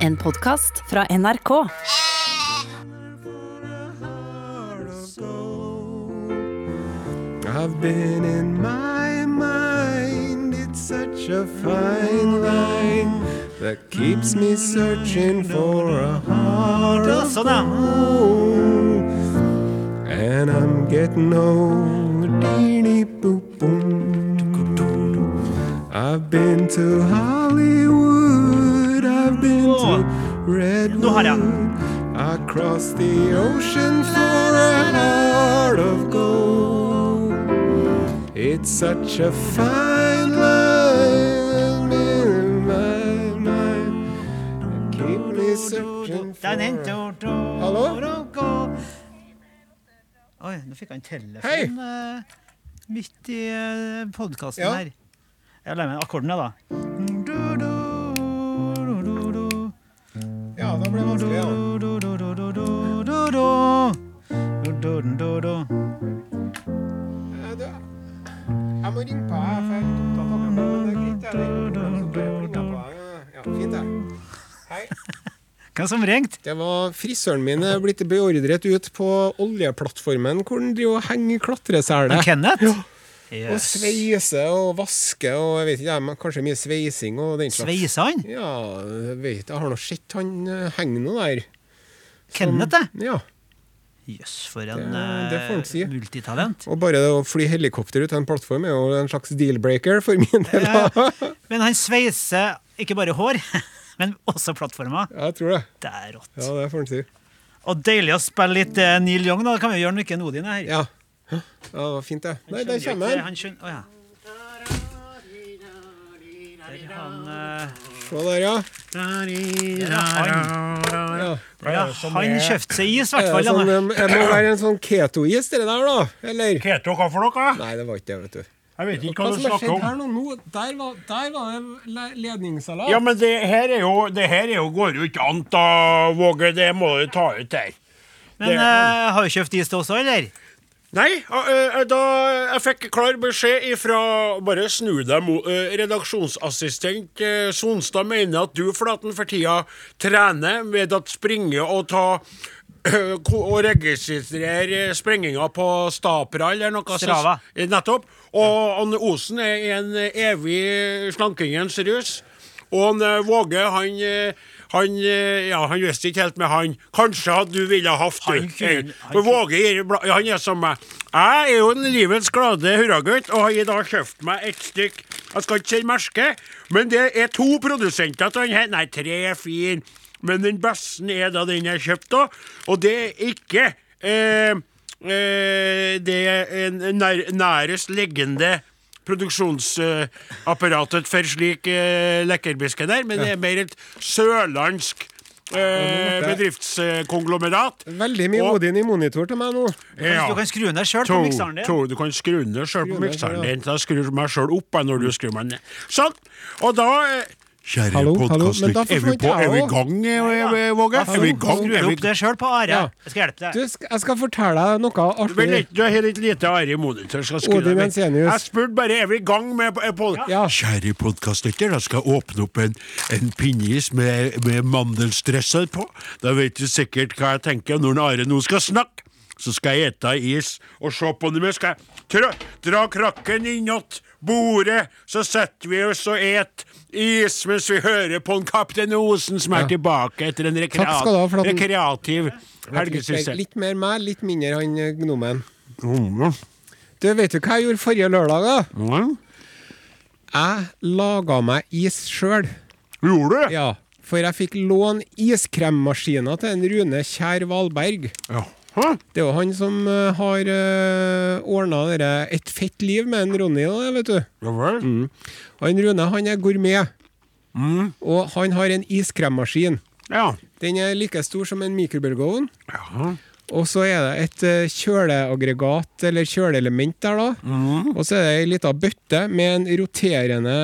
En podkast fra NRK. I've been in my mind, it's such a fine line that keeps me searching for a heart of Sånn, gold. And I'm getting old. Deeny boop boom. I've been to Hollywood, Åh, nå har jeg den. I crossed the ocean for a heart of gold. It's such a fine line, my mind. Keep me searching for a... Hallo? Oi, nå fikk han telefon Hei. eh, midt i uh, podkasten Ja. her. Jeg lærer meg akkordene, da. Du, du. Ja, Jeg må ringe på her, for jeg er litt opptatt akkurat nå, men det er greit. Jeg ringer på, så bare ringer jeg på. Ja, fint det. Hei. Hvem som ringte? Det var frisøren min blitt beordret ut på oljeplattformen hvor han driver og henger klatresele. Kenneth? Ja. Og Yes. sveise og vaske og jeg vet ikke, jeg, kanskje mye sveising og den slags. Sveiser han? Ja, jeg vet Jeg har nå sett han henger henge noe der. Kenneth, det? Ja. Jøss, for en Det- det får eh, si. multitalent. Og bare å fly helikopter ut av en plattform er jo en slags deal-breaker for min del. Ja, Ja, ja. Men han sveiser ikke bare hår, men også plattformer. jeg tror det. Det er rått. Ja, det får han si. Og deilig å spille litt eh, Neil Young, da. Det kan vi gjøre når ikke Odin er her. Ja. Ja, det var fint, det. Nei, der kommer han. Han skjønner, oh, ja. Der han eh, Se der, ja. der er han. ja. Ja, han kjøpte seg is, i Er hvert fall. sånn, det må være en sånn keto-is, det der, da? Eller? Keto, hva for noe? Nei, det var ikke det, vet du. Jeg vet ikke Hva hva du snakker om. her nå? nå der, var, der var det ledningssalat. Ja, men det her er jo, det her er jo, går jo ikke an, da, Våge. Det må du ta ut der. Men det- uh, har du kjøpt is til oss òg, eller? Nei, da jeg fikk klar beskjed ifra Bare snu deg Redaksjonsassistent Sonstad mener at du, Flaten, for tida trener ved å springe og ta og registrere sprenginga på Stapra eller noe sånt. Strava. Nettopp. Og Anne Osen er en evig slankingens rus. Og han Våge, han han, eh, ja, han visste ikke helt med han. Kanskje hadde du ville hatt Han kunne- han Våge han er som meg. Jeg er jo en livets glade hurragutt, og har da kjøpt meg et stykk Jeg skal ikke si merke, men det er to produsenter til den her. Nei, tre, fire. Men den beste er da den jeg kjøpte. Og det er ikke eh, eh, Det er en nær, nærest liggende produksjonsapparatet for slik uh, lekkerbiske der, men det er mer et sørlandsk eh, bedriftskonglomerat. Veldig mye Og- Odin i monitor til meg nå. Ja. Du kan skru ned sjøl på mikseren din. to, du kan skru ned sjøl på mikseren din. Da skrur du meg sjøl opp når du skrur meg ned. Sånn. Og da eh, Kjære Hallo, hallo, men da podkastlytt, er vi på Er vi i gang, eh, Våge? Er vi i gang? du opp det sjøl på Are. Ja. Jeg skal hjelpe deg. Du, jeg skal fortelle deg noe artig. du har litt lite Are i monitor. Skal Odin deg. Jeg spurte bare er vi i gang med. Kjære podkastlytter, jeg skal åpne opp en, en pinneis med, med mandelstresser på. Da vet du sikkert hva jeg tenker når Are nå skal snakke. Så skal jeg ete is og se på det, men skal jeg dra krakken innåt bordet, så setter vi oss og et is mens vi hører på en Kaptein Osen som er Ja. tilbake etter en ha, rekreat, rekreativ helgesyssel. litt mer meg, litt mindre han eh, gnomen. Mm. Du, vet du hva jeg gjorde forrige lørdag? da? Mm. Jeg laga meg is sjøl. Gjorde du? Ja, for jeg fikk låne iskremmaskiner til en Rune Kjær Valberg. Ja. Hæ? Det er jo han som uh, har uh, ordna et fett liv med en Ronny, da, vet du. Ja vel? Mm. Han Rune han er gourmet, Mm. og han har en iskremmaskin. Ja. Den er like stor som en mikrobølgeovn. ja. Og så er det et eh, kjøleaggregat, eller kjøleelement der, da. Mm. Og så er det ei lita bøtte med en roterende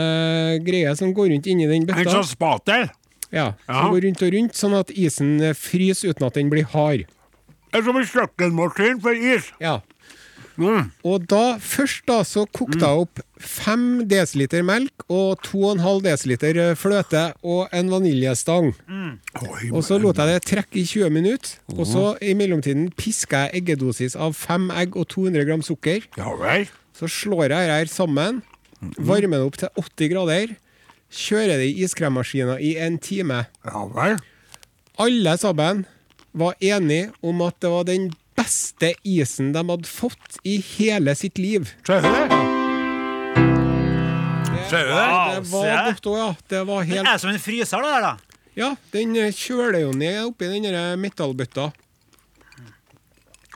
greie som går rundt inni den En sånn spatel? Ja, Ja. Som går rundt og rundt, sånn at isen eh, fryser uten at den blir hard. Det er som en kjøkkenmaskin for is. Ja. Og da, først da, så kokte jeg opp 5 dl melk og 2,5 dl fløte og en vaniljestang. Oi, Og så lot jeg det trekke i 20 minutter. Og så i mellomtiden piska jeg eggedosis av 5 egg og 200 gram sukker. Ja vel. Så slår jeg her sammen, varmer det opp til 80 grader, kjører det i iskremmaskina i en time. Ja vel. Alle sammen var enige om at det var den beste isen de hadde fått i hele sitt liv. Ser du det? Det? Wow, det var godt òg, ja. Det var Det er som en fryser, det der, da. Ja, den eh, kjøler jo ned oppi den der metallbøtta.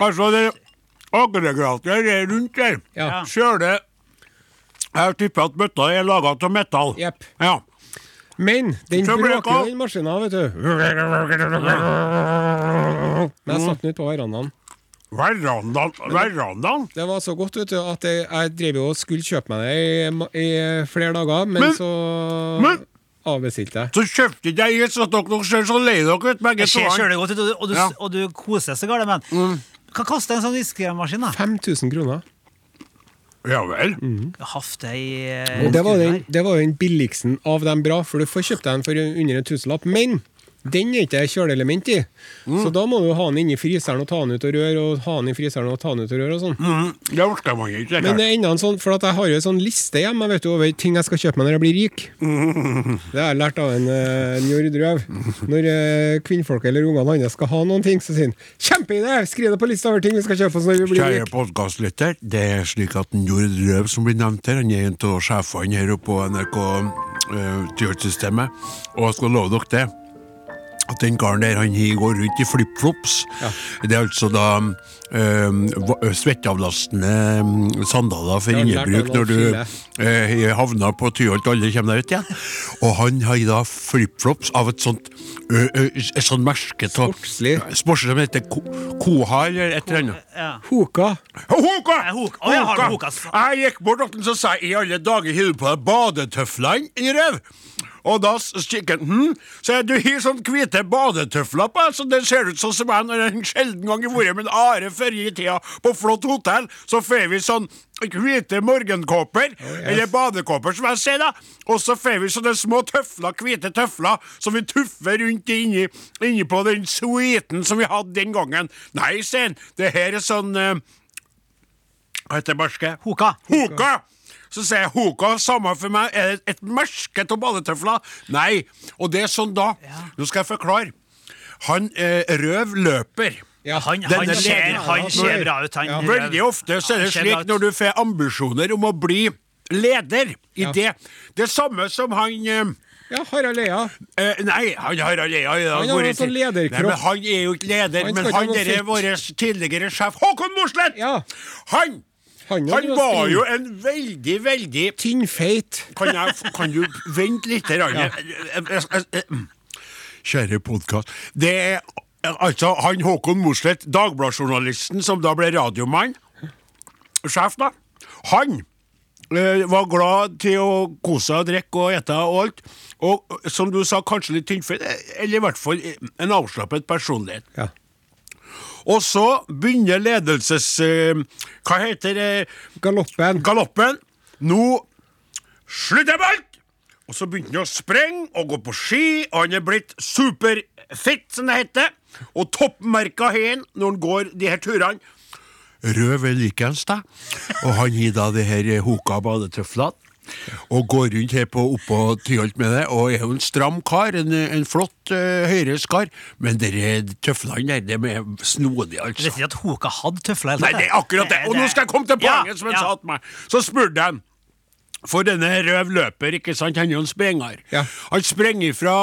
Altså, det aggregatet er rundt der. Ja. Kjøler Jeg tipper at bøtta er laga av metall. Yep. Ja. Men den Så bråker den maskina, vet du. Men jeg satt den ut på verandaen. Verandaen Verandaen? Det var så godt vet du, at jeg, jeg drev jo og skulle kjøpe meg det i, i flere dager, men, Men- så men- avbestilte jeg. Så kjøpte ikke jeg at dere ser så lei dere ut, begge Det ser to. godt ut, og du, og du, Ja. og du koser så galt, men Hva koster en sånn iskremmaskin, da? 5000 kroner. Ja vel. Hafte i eh, det var, den, det var jo den billigsten av dem bra, for du får kjøpt den for under en tusenlapp. Men den er ikke kjøleelement i, Mm. så da må du ha den inni fryseren og ta den ut og røre, og ha den i fryseren og ta den ut og røre og sånn. Mm, det orker man ikke. Men det er enda en sånn, for jeg har jo en sånn liste hjemme vet du, over ting jeg skal kjøpe meg når jeg blir rik. Det har jeg lært av en, uh, Njord Røv. Når uh, kvinnfolk eller ungene hans skal ha noen ting, så sier han 'Kjempeidé! Skriv det på lista over ting vi skal kjøpe oss når vi blir Kjære rike'. podkastlytter, det er slik at Njord Røv, som blir nevnt her, han er en av sjefene her oppe på NRK uh, Tyholt-systemet, og jeg skal love dere det. At den karen der han går rundt i flipflops. Det er altså da øh, svetteavlastende mm, sandaler for Jeg innebruk når du uh, havner på Tyholt, alle kommer deg ut igjen. Og han har da flipflops av et sånt øh, øh, et sånt merke av Sportslig. Sportslig som heter Ko- Koha eller et eller annet. Ja. Hoka. Hoka! Eh, Hoka. Ja, har Hoka? Jeg gikk bort til den, og sa i alle dager har du på deg badetøflene i røv. Og da kikker han hm, Så du har sånn hvite badetøfler på så det ser ut sånn som jeg når jeg en sjelden gang har vært med en are før i tida på flott hotell, så får vi sånn hvite morgenkåper, eller badekåper som jeg sier da, og så får vi sånne små tøfler, hvite tøfler, som vi tuffer rundt inni, inni på den suiten som vi hadde den gangen. Nei, han, det her er sånn uh, hva heter det barske? Hoka. Hoka! Så sier jeg Hoka, samme for meg, er det et merke av badetøfler? Nei, og det er sånn da. Nå skal jeg forklare. Han eh, røv løper. Ja. Han, han, ser, han ser bra ut. Han, Veldig ofte så er det slik når du får ambisjoner om å bli leder i Ja. det. Det samme som han eh, Ja, Harald Eia. Eh, nei, han har allerede Han har vært, sånn lederkropp. Nei, men Han er jo ikke leder, Han men han er vår tidligere sjef Håkon Mosleth! Ja. Han, Han, han var jo en veldig, veldig Tynnfeit. Kan, jeg, kan du vente litt? Ja. Kjære podkast. Det er altså han Håkon Mosleth, Dagbladet-journalisten som da ble radiomann, sjef, da. Han eh, var glad til å kose seg og drikke og ete og alt. Og som du sa, kanskje litt tynnfeit, eller i hvert fall en avslappet personlighet. Ja. Og så begynner ledelses... eh, hva heter det? Galoppen. galoppen. Nå slutter jeg med alt! Og så begynte han å sprenge og gå på ski, og han er blitt superfit, som det heter. Og toppmerka har han når han går de her turene. Rød er likens, da. Og han gir da de her hoka badetøflene. Og går rundt her på oppå Tyholt med det, og er jo en stram kar. En, en flott uh, høyreskar. Men de tøflene der, de er snodige, altså. vet sier at hun ikke hadde tøfler? Nei, det er akkurat det. Og nå skal jeg komme til poenget Ja, som han ja. sa til meg. Så spurte han. For denne røv løper, ikke sant? Han er jo en sprenger. Ja. Han sprenger fra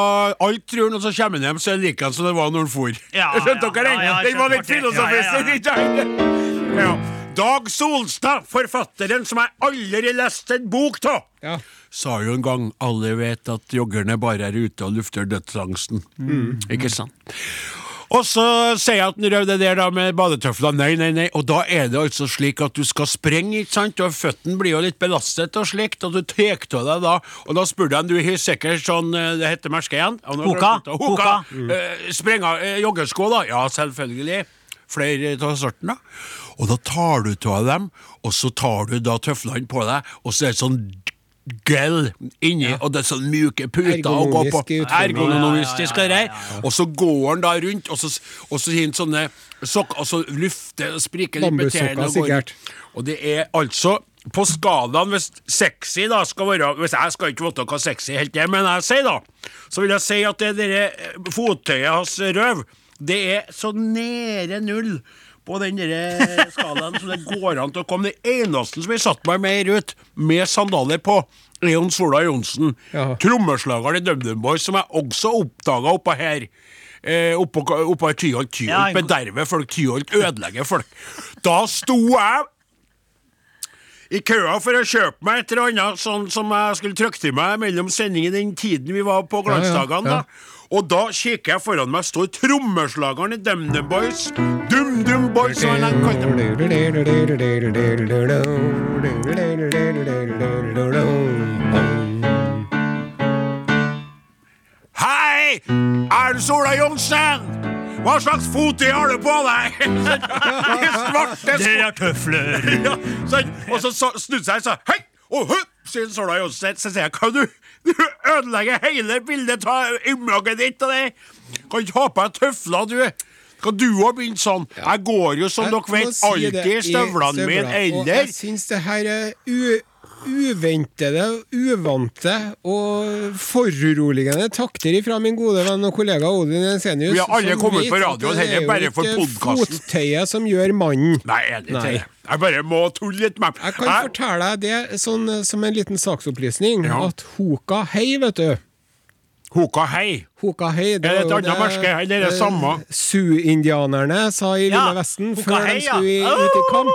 alt, tror han, og så kommer han hjem, så er han like han som det var når han for. Ja, Skjønte ja, dere den? ja, ja, den var litt filosofisk. Ja, ja? Ja. Dag Solstad, forfatteren som jeg aldri leste lest en bok av, Ja. sa jo en gang alle vet at joggerne bare er ute og lufter dødsangsten. Ikke sant? Og så sier jeg at han røv det der da med badetøfler. Nei, nei, nei. Og da er det altså slik at du skal sprenge, ikke sant? Og føttene blir jo litt belastet og slikt, og du tar av deg da. Og da spurte jeg, du har sikkert sånn, eh, det heter merket igjen? Hoka. det. Hoka. Mm. Eh, sprenga eh, joggesko da? Ja, selvfølgelig. Flere av sortene. Og da tar du av dem, og så tar du da tøflene på deg, og så er det sånn gel inni, og det er sånn mjuke puter å gå på. Ergonomisk. Ja, ja, ja, ja, ja. Og så går han da rundt, og så, og så han sånne sokker, og så lufter og spriker litt med tærne. og det er altså på skalaen, hvis sexy da skal være Hvis jeg skal ikke vite hva sexy helt er, men jeg sier da, så vil jeg si at det dere fottøyet hans røv, det er så nede null på den skalaen som det går an til å komme. Det eneste som jeg satt meg mer ut med sandaler på, er Jon Sola Johnsen. Ja. Trommeslageren i DumDum Boys, som jeg også oppdaga oppå her. Eh, oppå, oppå Tyholt. Tyholt Ja, en- bederver folk. Tyholt ødelegger folk. Da sto jeg i køa for å kjøpe meg et eller annet sånn som jeg skulle trykke til meg mellom sendingen den tiden vi var på Glansdagene. Ja, ja, ja. da. Og da kikker jeg foran meg, står trommeslageren i DumDum Boys. DumDum Boys, som han kalte. Hei! Er du Sola Johnsen? Hva slags fottøy har du på deg? I svarte Det er tøfler. ja, sånn. Og så, så snudde seg og sa hei! Og hupp, sier Sola Jonseth, Så sier jeg kan du, du ødelegger hele bildet av imaget ditt og det. Kan ikke ha på deg tøfler, du. Skal du òg begynne sånn? Jeg går jo, som Jeg dere vet, si alltid i støvlene mine, eller jeg syns det her er u uventede, uvante og foruroligende takter ifra min gode venn og kollega Odin Ensenius. Vi har alle på kommet vet på for radioen, det dette er jo bare ikke. Fottøyet som gjør mannen. Nei, enig til det. Jeg bare må tulle litt med Jeg kan fortelle deg det sånn som en liten saksopplysning, Ja. at Hoka Hei, vet du Hoka hei. Hoka Hei, Er det et annet merke? Eller er det eh, samme? Sioux-indianerne sa i Ja, Lille Vesten Hoka før de skulle ut i kamp.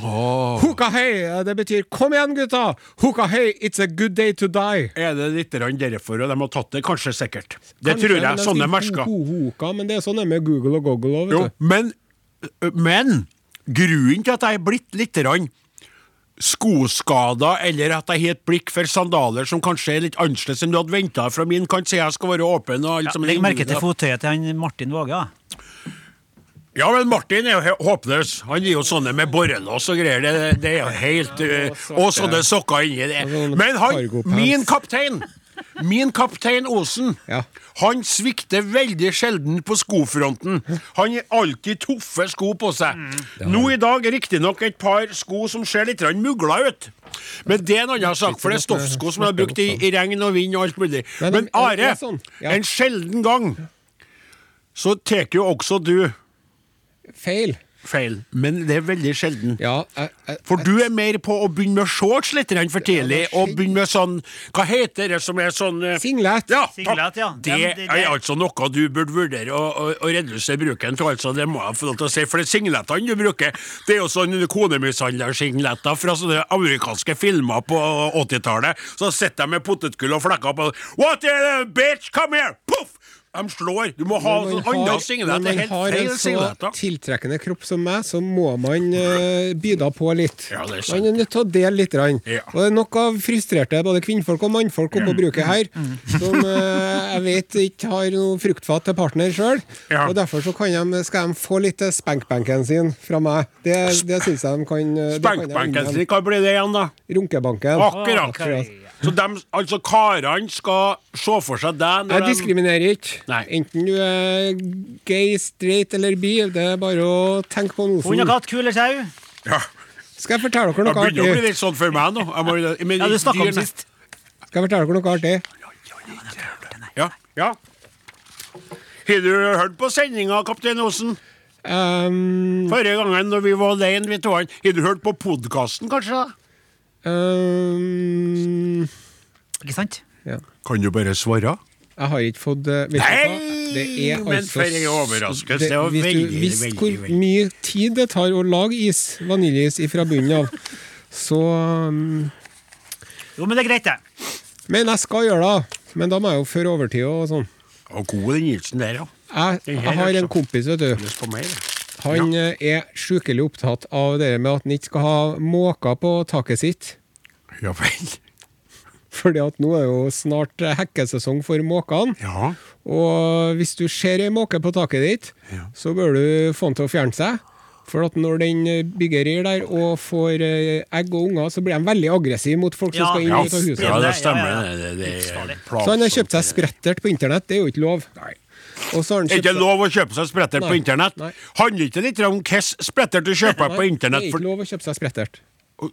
Hoka Hei, eh, det betyr 'kom igjen, gutta'. Hukahei, it's a good day to die. Er det litt derfor og de har tatt det? Kanskje sikkert. Det Kanskje, tror jeg. Sånne merker. ho- ho- men det er sånn med Google og Google òg, Jo, vet du. men, men grunnen til at jeg er blitt litt grann skoskader, eller at jeg har et blikk for sandaler som kanskje er litt annerledes enn du hadde venta fra min kant, sier jeg skal være åpen og Ja, liksom Legg merke til fottøyet til han Martin Våge. da. Ja, men Martin er jo håpløs. Han gir jo sånne med borrelås og greier. Det, det er jo helt uh, Og sånne sokker inni det. Men han, min kaptein, min kaptein Osen, Ja. han svikter veldig sjelden på skofronten. Han har alltid tuffe sko på seg. Nå i dag riktignok et par sko som ser litt mugla ut. Men det er en annen sak, for det er stoffsko som er brukt i, i regn og vind og alt mulig. Men Are, sånn, en sjelden gang så tar jo også du Feil. feil, men det er veldig sjelden. Ja, jeg, jeg, For du er mer på å begynne med shorts litt for tidlig, og begynne med sånn Hva heter det som er sånn eh, Singlet. Ja, Singlet, ja. Det Den- det- det- er altså noe du burde vurdere å, å, å redusere bruken av, altså. Det må jeg få lov til å si. For det singletene du bruker, det er jo sånn konemishandlersingleter fra sånne amerikanske filmer på 80-tallet. Så sitter de med potetgull og flekker på What the bitch, come here! Poff! De slår. Du må ha en annen singlet. Når man har en så tiltrekkende kropp som meg, så må man uh, byda på litt. Ja, er man er nødt til å dele litt. Ja. Og det er nok av frustrerte både kvinnfolk og mannfolk oppe på bruket her, som uh, jeg vet ikke har noe fruktfat til partner sjøl. Ja. Og derfor så kan de, skal de få litt til spankbanken sin fra meg. Det, det syns jeg de kan eh, Spankbanken sin, hva blir det igjen, da? Runkebanken. Akkurat. Akkurat. Så dem, altså karene skal se for seg deg når Jeg diskriminerer ikke. Nei. Enten du er gay, straight eller bi. Det er bare å tenke på noe Hund og katt, eller sau? ja. Skal jeg fortelle dere noe artig? Det begynner å bli litt sånn for meg nå. Jeg må, men Ja, du snakka om sist. Skal jeg fortelle dere noe artig? Ja. ja. Har du hørt på sendinga, kaptein Osen? Um, Forrige gangen når vi var alene, vi to. Har du hørt på podkasten, kanskje? Um, Ikke sant? ja. Kan du bare svare? Jeg har ikke fått eh, Nei, hva? Det er men altså for en overraskelse. det- Det var Hvis du visste hvor veldig. mye tid det tar å lage is, vaniljeis fra bunnen av, så um, Jo, men det er greit, det. Men jeg skal gjøre det. Men da må jeg jo føre overtid og sånn. Og god den isen der, ja. Jeg, jeg har en så- kompis, vet du. Han ja. er sjukelig opptatt av det med at han ikke skal ha måker på taket sitt. Ja vel. Fordi at nå er jo snart eh, hekkesesong for måkene. Ja. Og hvis du ser ei måke på taket ditt, Ja. så bør du få den til å fjerne seg. For at når den eh, bygger reir der og får eh, egg og unger, så blir de veldig aggressive mot folk Ja, som skal inn ut av huset. ja, det stemmer. ja, ja. Det, det, det er Så han har kjøpt seg sprettert på internett, det er jo ikke lov. Nei. Og så har han Er kjøpt ikke lov å kjøpe seg sprettert på internett? Nei. Handler ikke litt om hvilken sprettert du kjøper på internett? Det er ikke lov å kjøpe seg sprettert.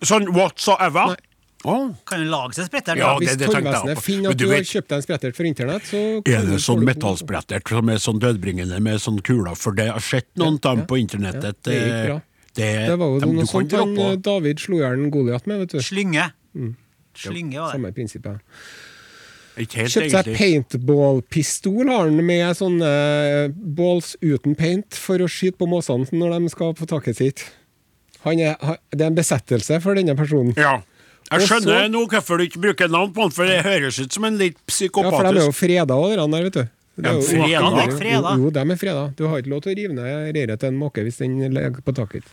sånn whatsoever? Nei. Å, Kan jo lage seg sprettert. Ja. Hvis det- det tollvesenet finner at du du har kjøpt deg en sprettert for internett, så Er det sånn metallsprettert som er sånn dødbringende med sånn kuler? For det har sett noen av dem på internettet. det gikk bra. det, Det var jo dem noe sånt han eh, David slo i hjel Goliat med, vet du. Slynge. Slynge var det. Samme prinsippet. Ikke helt Kjøpt seg paintballpistol har han med sånne balls uten paint for å skyte på måsene når de skal på taket sitt. Han er, det er en besettelse for denne personen. Ja. Jeg skjønner nå hvorfor du ikke bruker navn på han, for det høres ut som en litt psykopatisk Ja, for de er jo freda de der, vet du. Det er jo- freda? Jo, de er freda. Du har ikke lov til å rive ned reiret til en måke hvis den ligger på taket.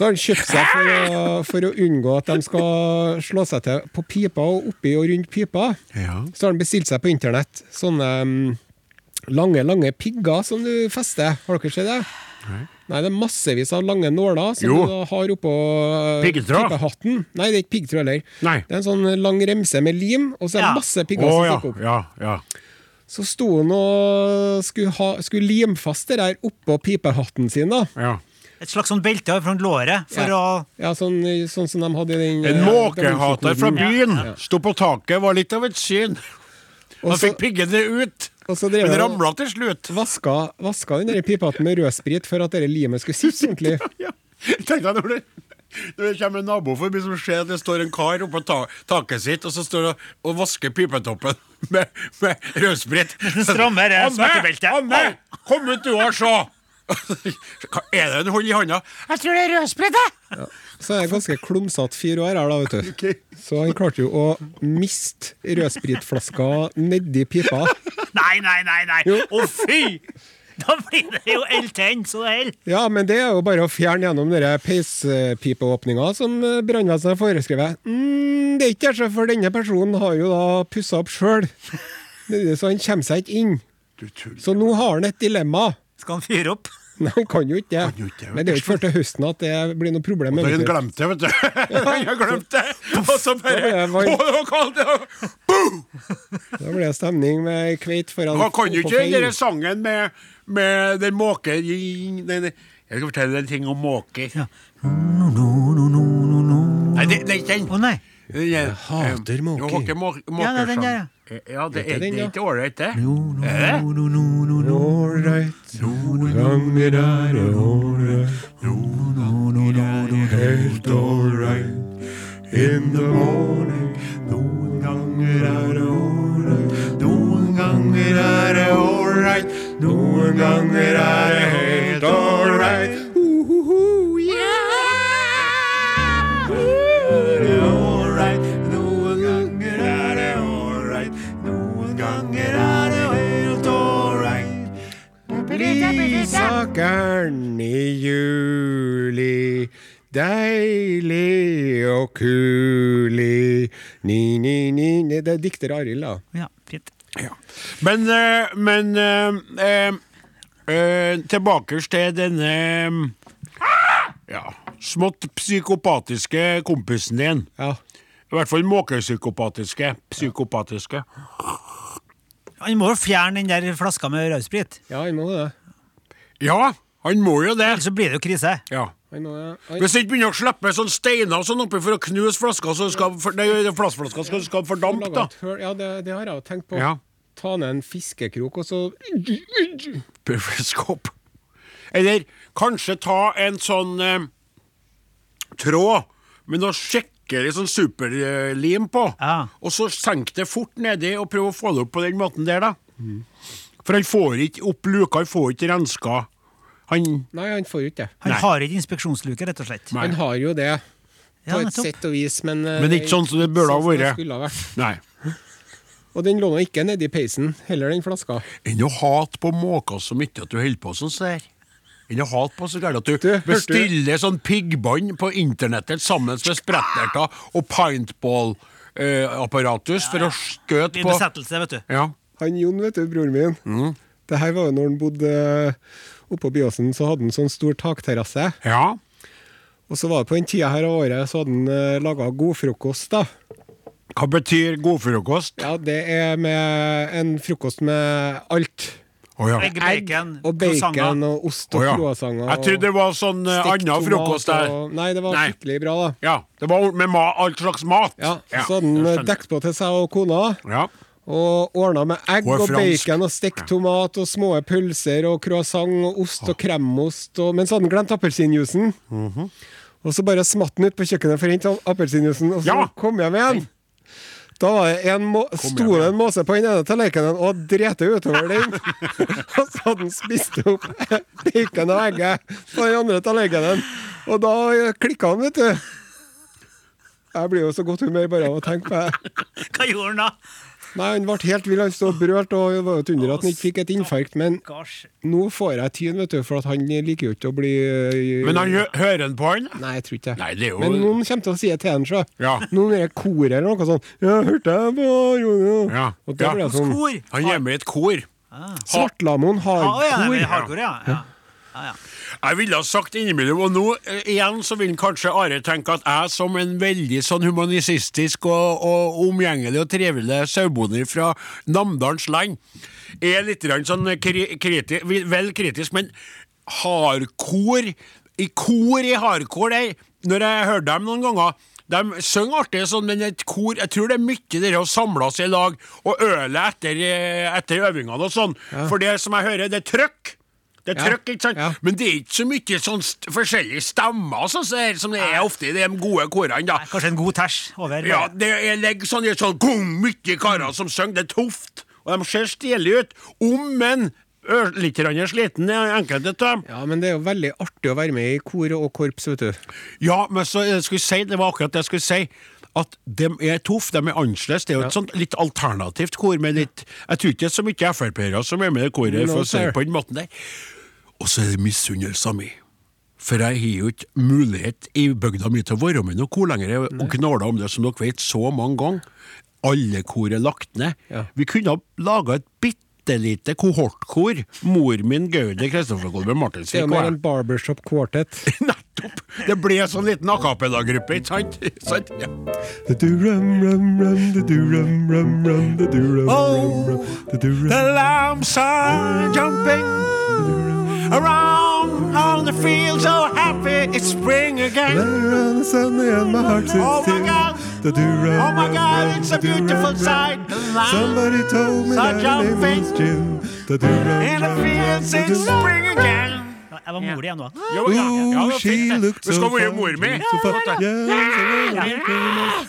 Så har han kjøpt seg for å, for å unngå at de skal slå seg til på pipa og oppi og rundt pipa. Ja. Så har han bestilt seg på internett sånne um, lange, lange pigger som du fester. Har dere sett det? Nei. Nei, det er massevis av lange nåler som Jo. du har oppå eh, Piggtråd? pipehatten. Nei, det er ikke piggtråd heller. Nei. Det er en sånn lang remse med lim, og så er det Ja. masse pigger pigger som stikker opp. ja, ja. Så sto han og skulle, ha, skulle lim fast det der oppå pipehatten sin, da. ja. Et slags sånn belte fra låret for Ja. å Ja, sånn, sånn som de hadde i den En eh, måkehater fra byen! byen sto på taket, var litt av et syn. Han fikk piggene ut, Og så drev men ramla til slutt. vaska, vaska den pipehatten med rødsprit for at det limet skulle sitte ordentlig. Ja. Når det, når det kommer en nabo forbi som ser at det står en kar oppå ta, taket sitt, og så står og, og vasker pipetoppen med, med rødsprit. strammer, smertebeltet. Anne! Anne! Kom ut du og se! Hva er det en holder i handa? Jeg tror det er rødsprit, Ja. Så er det ganske klumsete fire år her, da, vet du. Så han klarte jo å miste rødspritflaska nedi pipa. Nei, nei, nei! nei. Å, Å, fy! Da blir det jo eltent så det holder. Ja, men det er jo bare å fjerne gjennom denne peispipeåpninga som eh, brannvesenet har foreskrevet. Mm, det er ikke det, for denne personen har jo da pussa opp sjøl. Så han kommer seg ikke inn. Du. Så nå har han et dilemma. Skal han fyre opp? Nei, han kan jo ikke det. Kan jo ikke Men det er jo ikke før til høsten at det blir noe problem. Da har han vet du. glemt det, vet du. Han har glemt det. Og så bare ble. Å, det var kaldt! Da blir det stemning med kveit foran Han kan jo ikke den der sangen med, med den måke Jeg skal fortelle deg en ting om måker. Nei, det, det er ikke den. Å nei. Er- Jeg hater eh, måker. Måke, måke, Ja, det er den måkesang. der, ja. Ja, det er du den, det er ikke ålreit, det. Er det? Ålreit, noen ganger er det ålreit. Helt ålreit in the morning. Noen ganger er det ålreit. Noen ganger er det ålreit. Noen ganger er det helt ålreit. Blidsakkeren i juli. Deilig og kulig. Ni, ni, ni ni. Det er dikter Arild, da. Ja, fint. Ja. Men, eh, men eh, eh, eh, tilbake til denne eh, ja, smått psykopatiske kompisen din. Ja. I hvert fall måkepsykopatiske. Psykopatiske. Han må jo fjerne den der flaska med rødsprit. ja, han må det. Ja, han må jo det. Ellers så blir det jo krise. Ja. Hvis ikke begynner å slippe sånn steiner sånn oppi for å knuse flasker, så skal for, nei, plastflasker skal, skal fordampe, da. Ja, det, det har jeg jo tenkt på. Ja. Ta ned en fiskekrok, og så Periskop. Eller kanskje ta en sånn eh, tråd med noe skikkelig sånn superlim på, Ja. og så senk det fort nedi og prøve å få det opp på den måten der, da. For han får ikke opp luka, han får ikke renska. Han Nei, han får jo ikke det. Han Nei. har ikke inspeksjonsluke, rett og slett. Nei. Han har jo det, Ja, et nettopp. sett og vis, men eh, Men ikke sånn som det burde ha sånn som det vært. skulle ha vært. Nei. Og den lå nå ikke nedi peisen, heller den flaska. Enn å hate på måker så mye at du holder på sånn som det her. enn å hate på så gærent at du, Du, hørte du- bestiller sånn piggbånd på internettet sammen med spretterter og paintball-apparatus for å skjøte Din på besettelse, vet du. Ja. Han Jon, vet du, broren min. Mm. Det her var jo når han bodde eh, oppå Byåsen, så hadde han sånn stor takterrasse. ja. Og så var det på den tida her av året, så hadde han uh, laga godfrokost, da. Hva betyr godfrokost? Ja, det er med en frokost med alt. Oh, ja. Egg, bacon, og bacon og ost og ja. croissanter. Jeg trodde det var sånn uh, annen frokost der. og- Nei, det var Nei. skikkelig bra, da. Ja, det var med ma all slags mat. Ja, Ja, Så hadde han dekket på til seg og kona. Ja. Og ordna med egg Og og, bacon og stekt tomat og små pølser og croissant og ost og kremost. Og, men så hadde han glemt appelsinjuicen. Mhm. Og så bare smatt han ut på kjøkkenet for å hente appelsinjuicen, og så Ja. kom jeg med igjen. Da var det en må sto det en måse på den ene tallerkenen og drete utover den. og så hadde han spist opp bacon og egget på den andre tallerkenen. Og da klikka han, vet du. Jeg blir jo så godt humør bare av å tenke på det. Hva gjorde han da? Nei, han ble helt vill. Han stod og brølte, og det var jo et under at han ikke fikk et infarkt. Men nå får jeg tyn, vet du, for at han liker jo ikke å bli øh, Men han hø- hører han på han? Nei, jeg tror ikke. Nei, det er jo Men noen kommer til å si det til han, sjø. Ja. Noen er koret eller noe sånt. Ja, hørte jeg på radio. Ja. Og det Ja. blir sånn Kor. Han gjemmer i et kor. Svartlamoen har Ah, ja, kor. ja, hardcore, ja. ja. Ja, ja. Jeg ville ha sagt innimellom, og nå eh, igjen så vil kanskje Are tenke at jeg som en veldig sånn humanistisk og, og omgjengelig og trivelig sauebonde fra Namdalens land, er litt sånn kri, kriti, vel kritisk, men hardcore I kor i hardcore der, når jeg hører dem noen ganger de synger artig, sånn, men et kor Jeg tror det er mye det å samles i lag og øle etter, eh, etter øvingene og sånn. For det som jeg hører, det er trøkk. Det er Ja, trøkk, ikke sant? ja. Men det er ikke så mye sånn st forskjellige stemmer sånn, som det er- ofte i de gode korene. da. Kanskje en god tæsj over. Ja, det er legger sånn, sånn gong, mye karer som synger. Det er tøft, og de ser stilige ut. Om, men litt sliten, enkelte av. Ja, men det er jo veldig artig å være med i kor og korps, vet du. Ja, men så jeg skulle si, det var akkurat det jeg skulle si. At de er tøffe, de er annerledes. Det er jo et sånt litt alternativt kor. Med litt, jeg tror ikke det er så mye Frp-ere som er med i koret, No, for å si det på den måten der. Og så er det misunnelsen min. For jeg har jo ikke mulighet i bygda mi til å være med noe kor lenger og gnåla om det, som dere vet, så mange ganger. Alle kor er lagt ned. Ja. Vi kunne ha laga et bitte lite kohortkor. Mor min, Gaudi Kristoffer Kolbe Det er mer en barbershop quartet. Nettopp! Det ble en sånn liten a cappella-gruppe, ikke sant? sant? Ja. Rum. The lambs are jumping around on the field, so happy it's spring again. Around the sun and my heart sits Oh my still. God. The do rum Oh my God, it's a beautiful sight. Somebody told me that her name was Jill. The do rum in the rum rum, fields, the it's spring again. Jeg var mor igjen nå. Jo, ja, ja, var she looked so skal være fine, mor mi. fine.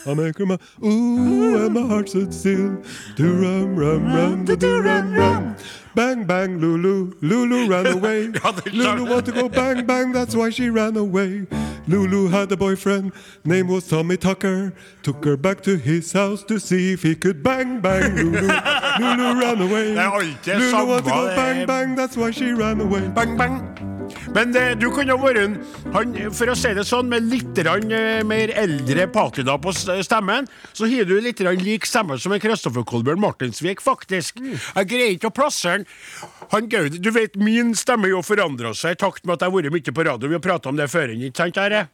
I make her my- Ooh, and my heart stood still. Do rum rum rum, the do rum rum. Bang bang, Lulu, Lulu ran away. Ja, det klart. Lulu wanted to go bang bang, that's why she ran away. Lulu had a boyfriend, name was Tommy Tucker. Took her back to his house to see if he could bang bang. Lulu, Lulu ran away. Lulu wanted to go bang bang, that's why she ran away. Bang, bang. Men det, du kunne vært en, han, for å si det sånn, med litt rann, eh, mer eldre patina på stemmen, så har du litt rann lik stemme som en Kristoffer Kolbjørn Martinsvik, faktisk. Jeg greier ikke å plassere den. Han Gaud, du vet, min stemme jo forandra seg i takt med at jeg har vært mye på radio. Vi har prata om det før, ikke sant, Are?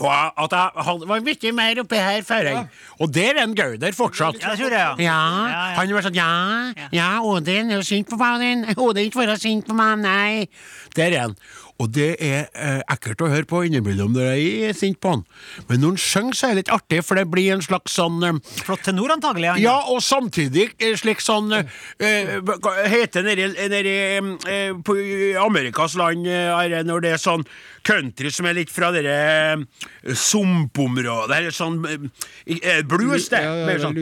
Og at jeg hadde- var mye mer oppi her før. Og der er en Gauder fortsatt. Ja, tror jeg, ja. Ja, Ja, ja. han var sånn Ja, ja, Odin er jo sint på faren din. Odin ikke være sint på meg, nei. Der er han. Og det er eh, ekkelt å høre på innimellom når jeg er sint på han. Men når han synger, så er det litt artig, for det blir en slags sånn eh, Flott tenor, antagelig. han. ja, og samtidig eh, slik sånn eh, eh, Hva heter det nedi, nedi eh, på Amerikas land eh, når det er sånn country som er litt fra dere eh, sumpområdet, eller sånn eh, eh, blues, det. Ja, ja, sånn.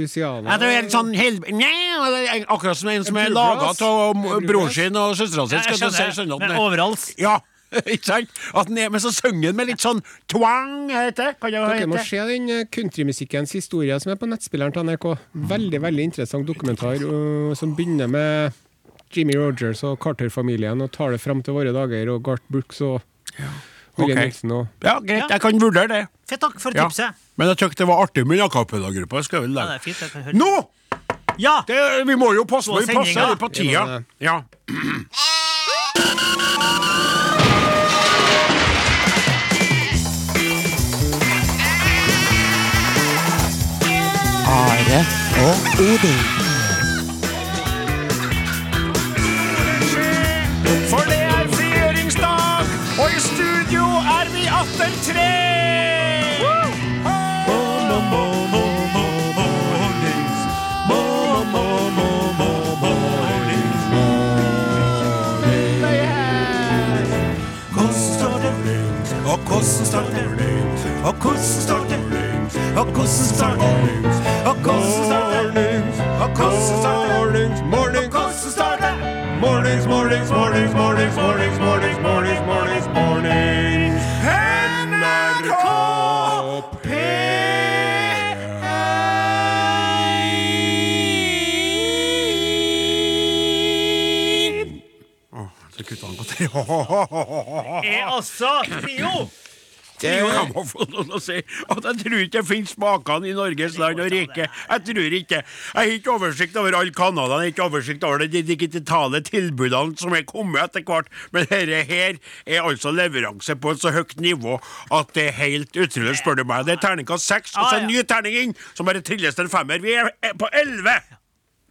Ja, det er litt sånn hel... Nei, det er akkurat som en som er laga av broren sin og søstera si. Ja, jeg er- overalls. Ja, ikke sant? At den er, men så synger han med litt sånn twang, heter det? Kan det Dere må se den countrymusikkens historie som er på nettspilleren til NRK. Veldig veldig interessant dokumentar uh, som begynner med Jimmy Rogers og Carter-familien og tar det fram til våre dager, og Garth Brooks og Willie Ok. Nelson og Ja, greit, jeg kan vurdere det. Fett takk for Ja. tipset. Men jeg syntes det var artig med Jakapeda-gruppa. Skal jeg vel Ja, det legge. fint. Jeg kan høre. Nå! Ja! Det, vi må jo passe På vi passer sendinga. litt på tida. Må det. Ja. Are og Odin. For than today. More, more, more, more, more, more days. More, more, more, more, more days. More days. Kosten regnet, og kosten står det regnet, og kosten står det regnet, og kosten står det regnet, og kosten mornings, mornings, mornings, mornings, mornings, mornings. Er altså trio! Jeg må få lov til å si at jeg tror ikke det finnes makene i Norges land og rike. Jeg tror ikke. Jeg har ikke oversikt over alle kanalene, jeg har ikke oversikt over de digitale tilbudene som er kommet etter hvert, men dette her er altså leveranse på et så høyt nivå at det er helt utrolig, spør du meg. Det er terningkast seks, og så en ny terning inn, som bare trilles til en femmer. Vi er på elleve!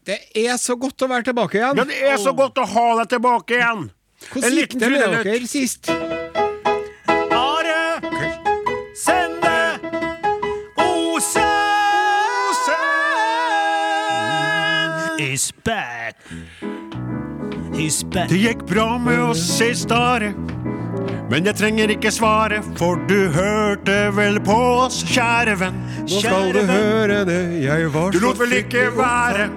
Det er så godt å være tilbake igjen. Ja, det er så godt å ha deg tilbake igjen. Hvordan gikk det med dere sist? Are Sende Ose Is back. Is back. Det gikk bra med oss sist, Are. men jeg trenger ikke svare, for du hørte vel på oss, kjære venn. Nå skal du høre det, jeg var Du lot vel ikke være.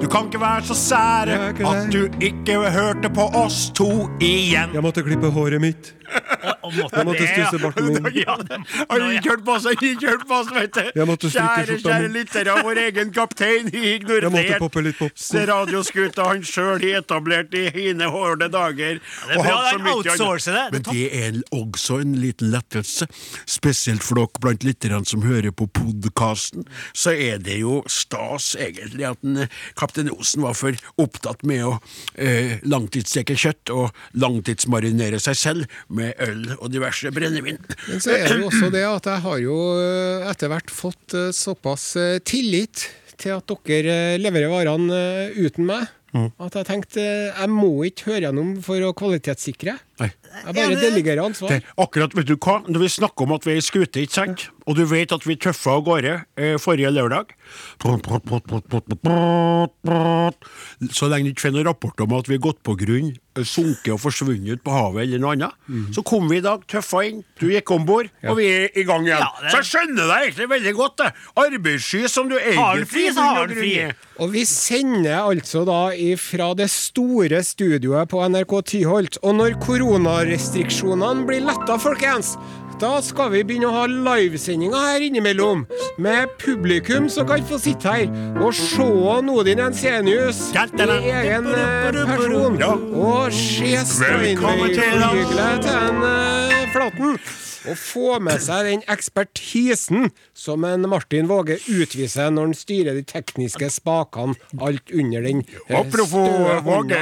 Du kan ikke være så sære at du ikke hørte på oss to igjen. Jeg måtte klippe håret mitt. Og måtte Jeg måtte stusse barten min. Ja, du ikke hørt på seg, ikke hørt på seg, vet du? Kjære, kjære lyttere, vår egen kaptein i Jeg måtte ignorert poppe litt popcorn. radioskuta han sjøl etablert i hine hårde dager. det er bra annet. outsourcer det. Men det er også en liten lettelse. Spesielt for dere blant lytterne som hører på podkasten, så er det jo stas egentlig at den, eh, kaptein Osen var for opptatt med å eh, langtidssteke kjøtt og langtidsmarinere seg selv med øl og diverse brennevin. Men så er det jo også det at jeg har jo eh, etter hvert fått eh, såpass eh, tillit til at dere leverer varene uten meg, at jeg tenkte jeg må ikke høre gjennom for å kvalitetssikre. Nei. Jeg bare delegerer ansvar. Det, akkurat, vet du hva? Når vi snakker om at vi er i skute, ikke sant? Og du vet at vi tøffa av gårde eh, forrige lørdag Så lenge det ikke får noen rapport om at vi er gått på grunn, eh, sunket og forsvunnet på havet eller noe annet, Mhm. så kom vi i dag tøffa inn. Du gikk om bord, og vi er i gang igjen. Ja, det- Så jeg skjønner deg egentlig veldig godt, det. Arbeidssky som du Har du egentlig fri, så har du fri. Og vi sender altså da fra det store studioet på NRK Tyholt. Og når koronarestriksjonene blir letta, folkens, da skal vi begynne å ha livesendinger her innimellom. Med publikum som kan få sitte her og se Nodin Ensenius i egen eh, person. Og se til. Steinway-flygelet til en eh, Flaten. Og få med seg den ekspertisen som en Martin Våge utviser når han styrer de tekniske spakene alt under den eh, Apropos Våge.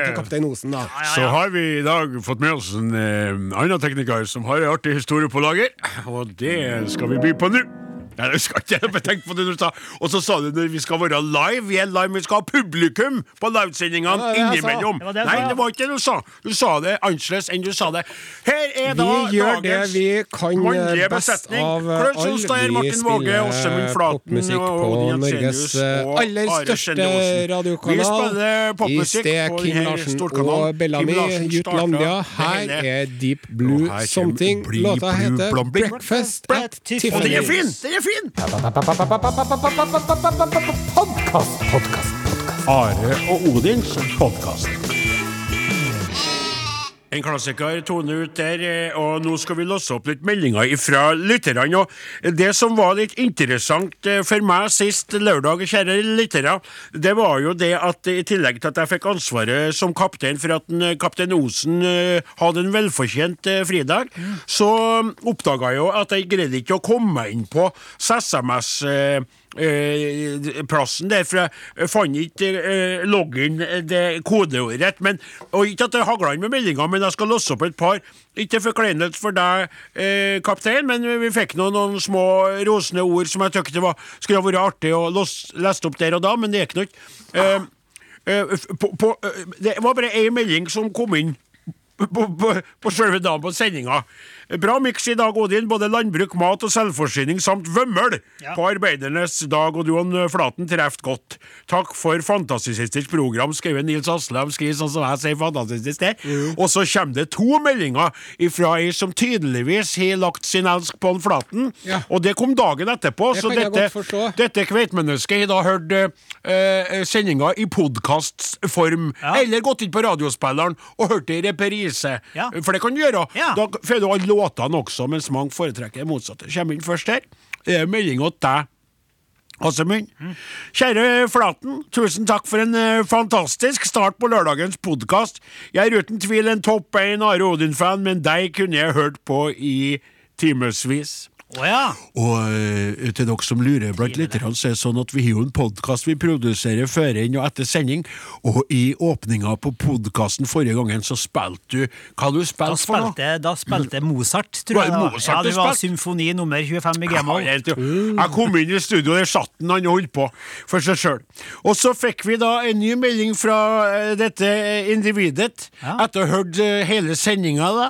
Osen. da. Så har vi i dag fått med oss en eh, annen tekniker som har en artig historie på lager, og det skal vi by på nå. Nei, det skal ikke jeg tenke på det du sa. Og så sa du når vi skal være live. Vi er live, vi skal ha publikum på livesendingene innimellom. Det det Nei, det var ikke det du sa. Du sa det annerledes enn du sa det. Her er da Vi gjør det vi kan eh, best av alle. Vi Våge, spiller popmusikk på Norges eh, og aller største radiokanal Vi I sted på King Larsen og Bellamy, Jutlandia. Her er Deep Blue Something. Låta heter. Breakfast at Tiffany. Og den er Tiffany's. Podfrien! Podkast, podkast, podkast. Are og Odins podkast. En klassiker tone ut der, eh, og nå skal vi låse opp litt meldinger fra lytterne. Og det som var litt interessant eh, for meg sist lørdag, kjære lyttere, det var jo det at i tillegg til at jeg fikk ansvaret som kaptein for at eh, kaptein Osen hadde en velfortjent fridag, så oppdaga jeg jo at jeg greide ikke å komme meg inn på SMS. Eh, plassen der, for jeg fant ikke eh, loggen, eh, det kodeordet. Men, og ikke at det hagla inn med meldinger, men jeg skal låse opp et par. Ikke forkleinelse for deg, kaptein, men vi fikk noen, noen små rosende ord som jeg syntes skulle ha vært artig å lese opp der og da, men det ikke. På, på, eh, det var bare én melding som kom inn på, på, på selve dagen på sendinga. Bra miks i dag, Odin. Både landbruk, mat og selvforsyning samt vømmøl Ja. på arbeidernes dag, og du og Flaten treffer godt. Takk for fantastisk program, skrev Nils Aslaug. Skriver sånn som jeg sier fantastisk det. Og så kommer det to meldinger ifra ei som tydeligvis har lagt sin elsk på en Flaten, Ja. og det kom dagen etterpå. Det så dette, dette kveitmennesket har da hørt eh, sendinga i podkastform, Ja. eller gått inn på radiospilleren og hørt det i reprise. For det kan du gjøre. Da får du alle låtene også, mens mange foretrekker det motsatte. Kommer inn først her. Det er til deg. Åsemund. Kjære Flaten, tusen takk for en eh, fantastisk start på lørdagens podkast. Jeg er uten tvil en topp én Are Odin-fan, men deg kunne jeg hørt på i timevis. Å ja. Og eh, til dere som lurer blant lytterne, så er det sånn at vi har jo en podkast vi produserer før inn og etter sending, og i åpninga på podkasten forrige gangen så spilte du Hva du spilte du for noe? da spilte Mozart, tror jeg. Mozart ja, det var symfoni nummer 25 i G-moll. Jeg kom inn i studio, der satt han han holdt på for seg sjøl. Og så fikk vi da en ny melding fra eh, dette eh, individet, Ja. etter å ha hørt hele sendinga. da.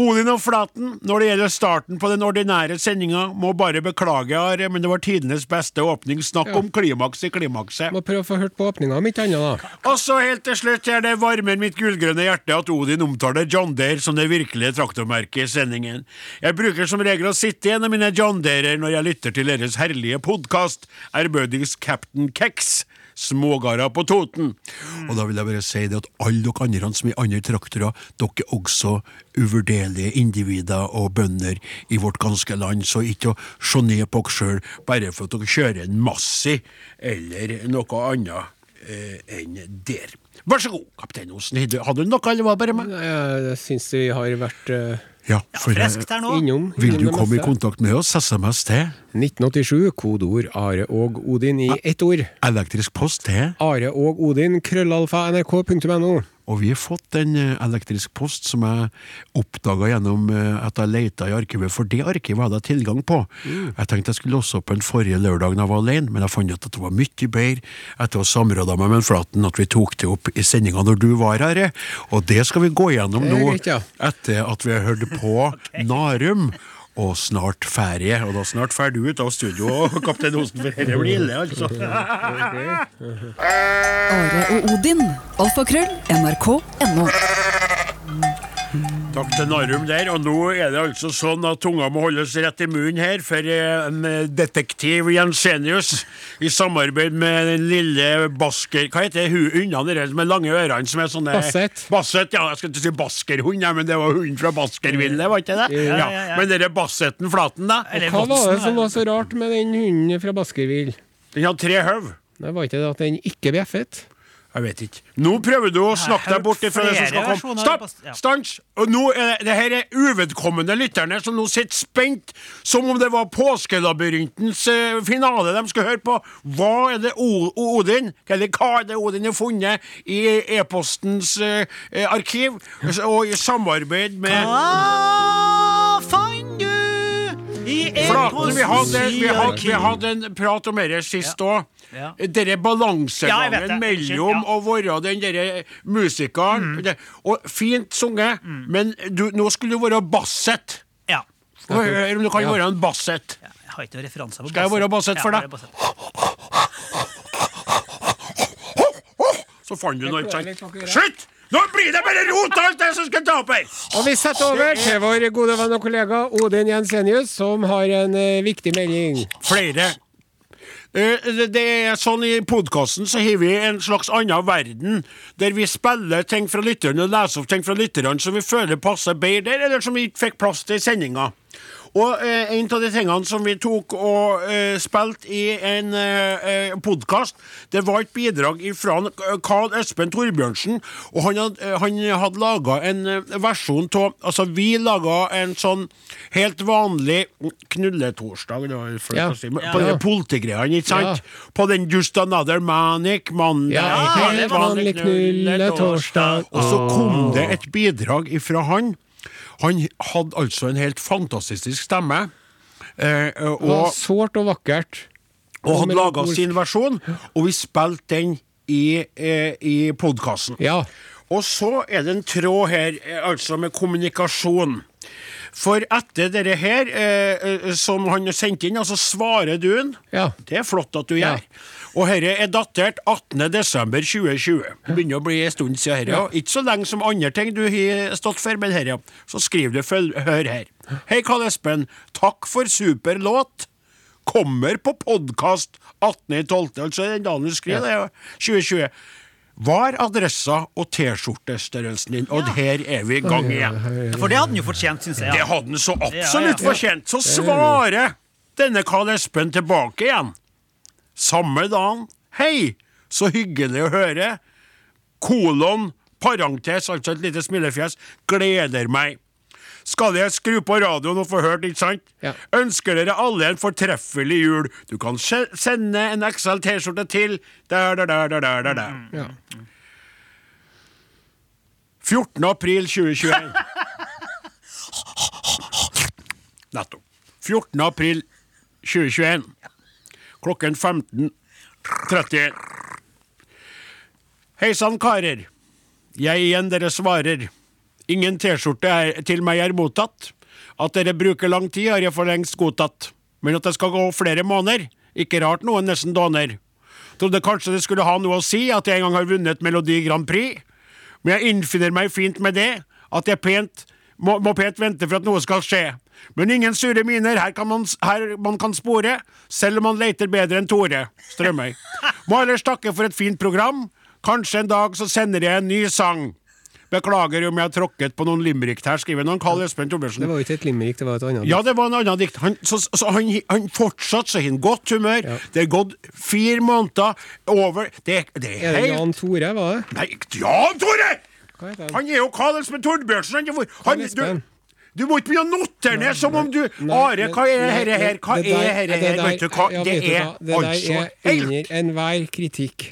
Odin og Flaten, når det gjelder starten på den ordinære sendinga, må bare beklage, Are, men det var tidenes beste åpning. Snakk om klimaks i klimakset. Må prøve å få hørt på åpninga, om ikke annet, da. Og så helt til slutt er det varmer mitt gullgrønne hjerte at Odin omtaler John Deere som det virkelige traktormerket i sendingen. Jeg bruker som regel å sitte igjen en av mine John Deere når jeg lytter til deres herlige podkast, ærbødigst Captain Kex. Smågarder på Toten. Og da vil jeg bare si det at alle dere andre som er andre traktorer, dere er også uvurderlige individer og bønder i vårt ganske land, så ikke å se ned på dere sjøl bare for at dere kjører en Massi eller noe annet eh, enn der. Vær så god, kaptein Osen. Hadde du noe, eller var det bare meg? Jeg syns vi har vært eh, Ja, for Friskt her nå. innom. Vil du komme i kontakt med oss? SMS til 1987, kodeord Are og Odin i ett ord. elektrisk post til Are og Odin, krøllalfa, nrk.no. Og vi har fått en eh, elektrisk post som jeg oppdaga gjennom eh, at jeg leita i arkivet, for det arkivet hadde jeg tilgang på. Jeg tenkte jeg skulle låse opp en forrige lørdag da jeg var alene, men jeg fant ut at det var mye bedre etter å ha samråda med Flaten at vi tok det opp i sendinga når du var her. eh. Og det skal vi gå gjennom nå, etter at vi har hørt på Narum. Og snart ferie, og da snart ferdig ut av studio, kaptein Osen, for dette blir ille, altså. Are og Odin. Alfakrøll. NRK.no. Takk til Narum der, og nå er det altså sånn at tunga må holdes rett i munnen her, for eh, en eh, detektiv Jensenius, i samarbeid med den lille basker... Hva heter hun unna der med lange ørene som er sånne Basset. Basset, ja, jeg skal ikke si baskerhund, ja, men det var hunden fra Baskerville, var ikke det? Ja, ja, ja. Men denne Bassetten Flaten, da? Hva var det som var så rart med den hunden fra Baskerville? Den hadde tre høv. Det var ikke det at den ikke bjeffet? Jeg vet ikke. Nå prøver du å snakke deg bort ifra det som skal komme. Stopp! ja. Stans! Og nå er det, det her er uvedkommende lytterne som nå sitter spent, som om det var Påskelabyrintens eh, finale de skulle høre på. Hva er det o Odin, eller hva er det Odin har funnet i e-postens eh, eh, arkiv, og i samarbeid med Hva vi hadde, vi, hadde, vi hadde en prat om dette sist òg. Ja. Vet balansegangen det. mellom ja. å være den derre musikeren det, Og fint sunget, men du, nå skulle du være basset. Ja. Hør om du kan Ja. være en basset. Ja, Jeg har ikke noen referanser på Skal jeg være basset for deg? basset. Så fant du noe, ikke sant? Slutt! Nå blir det bare rot, alt det som skal ta opp her! Og vi setter over til vår gode venn og kollega Odin Jensenius, som har en eh, viktig melding. Flere. Eh, det- Det er sånn I podkasten så har vi en slags annen verden, der vi spiller ting fra lytterne og leser opp ting fra lytterne som vi føler passer bedre eller som vi ikke fikk plass til i sendinga. Og eh, en av de tingene som vi tok og eh, spilte i en eh, podkast, det var et bidrag fra Carl Espen Torbjørnsen. Og han hadde, eh, han hadde laga en eh, versjon av Altså, vi laga en sånn helt vanlig knulletorsdag, det var flaut Ja. å si, Ja. på de politigreiene, ikke sant? På den Just Another Manic Monday. Ja, helt vanlig knulletorsdag. Og så kom det et bidrag ifra han. Han hadde altså en helt fantastisk stemme. Eh, Det var og, sårt og vakkert. og hadde laga sin versjon, og vi spilte den i, eh, i podkasten. Ja. Og så er det en tråd her, eh, altså med kommunikasjon. For etter dette her, eh, eh, som han har sendt inn, altså svarer du han. Ja. Det er flott at du Ja. gjør. Og dette er datert 18.12.2020. Det begynner å bli en stund siden herre ja. Ikke så lenge som andre ting du har stått for, men herre. Så skriver du følg, hør her. Hei, Karl Espen. Takk for super låt. Kommer på podkast 18.12., altså den dagen du skriver det, ja. 2020. Hva er adressa og T-skjortestørrelsen din? Og her er vi i gang igjen. For det hadde han jo fortjent, syns jeg. Det hadde han så Ja, absolutt ja. fortjent. Så svarer denne Karl Espen tilbake igjen. Samme dagen. Hei, så hyggelig å høre. Kolon, parentes, altså et lite smilefjes. Gleder meg. Skal jeg skru på radioen og få hørt, ikke sant? Ja. Ønsker dere alle en fortreffelig jul. Du kan sende en XL T-skjorte til der, der, der, der, der, der, der. Ja. 14. april 2021. Nettopp. 14. april 2021. Klokken 15.31. Hei sann, karer. Jeg igjen dere svarer. Ingen T-skjorte til meg er mottatt. At dere bruker lang tid, har jeg for lengst godtatt. Men at det skal gå flere måneder, ikke rart noen nesten dåner. Trodde kanskje det skulle ha noe å si at jeg en gang har vunnet Melodi Grand Prix. Men jeg innfinner meg fint med det, at jeg pent, må, venter vente for at noe skal skje. Men ingen sure miner, her kan man, her man kan spore, selv om man leter bedre enn Tore Strømøy. Må ellers takke for et fint program. Kanskje en dag så sender jeg en ny sang. Beklager om jeg har tråkket på noen limerick her, skriver noen Karl Espen Torbjørnsen. Det var jo ikke et limerick, det var et annet. Ja, det var en annen dikt. Han, så, så han, han fortsatt så har han godt humør. Det er gått fire måneder over Det, det Er er det Jan Tore, var det? Nei, Jan Tore! Han? Han er jo Karl Espen Torbjørnsen. Han, er han, du, du må ikke begynne å notere ned som om du Are, hva er Nei, dette her? Hva det der- er dette det her? Vet du hva? ja, Det altså er under enhver kritikk.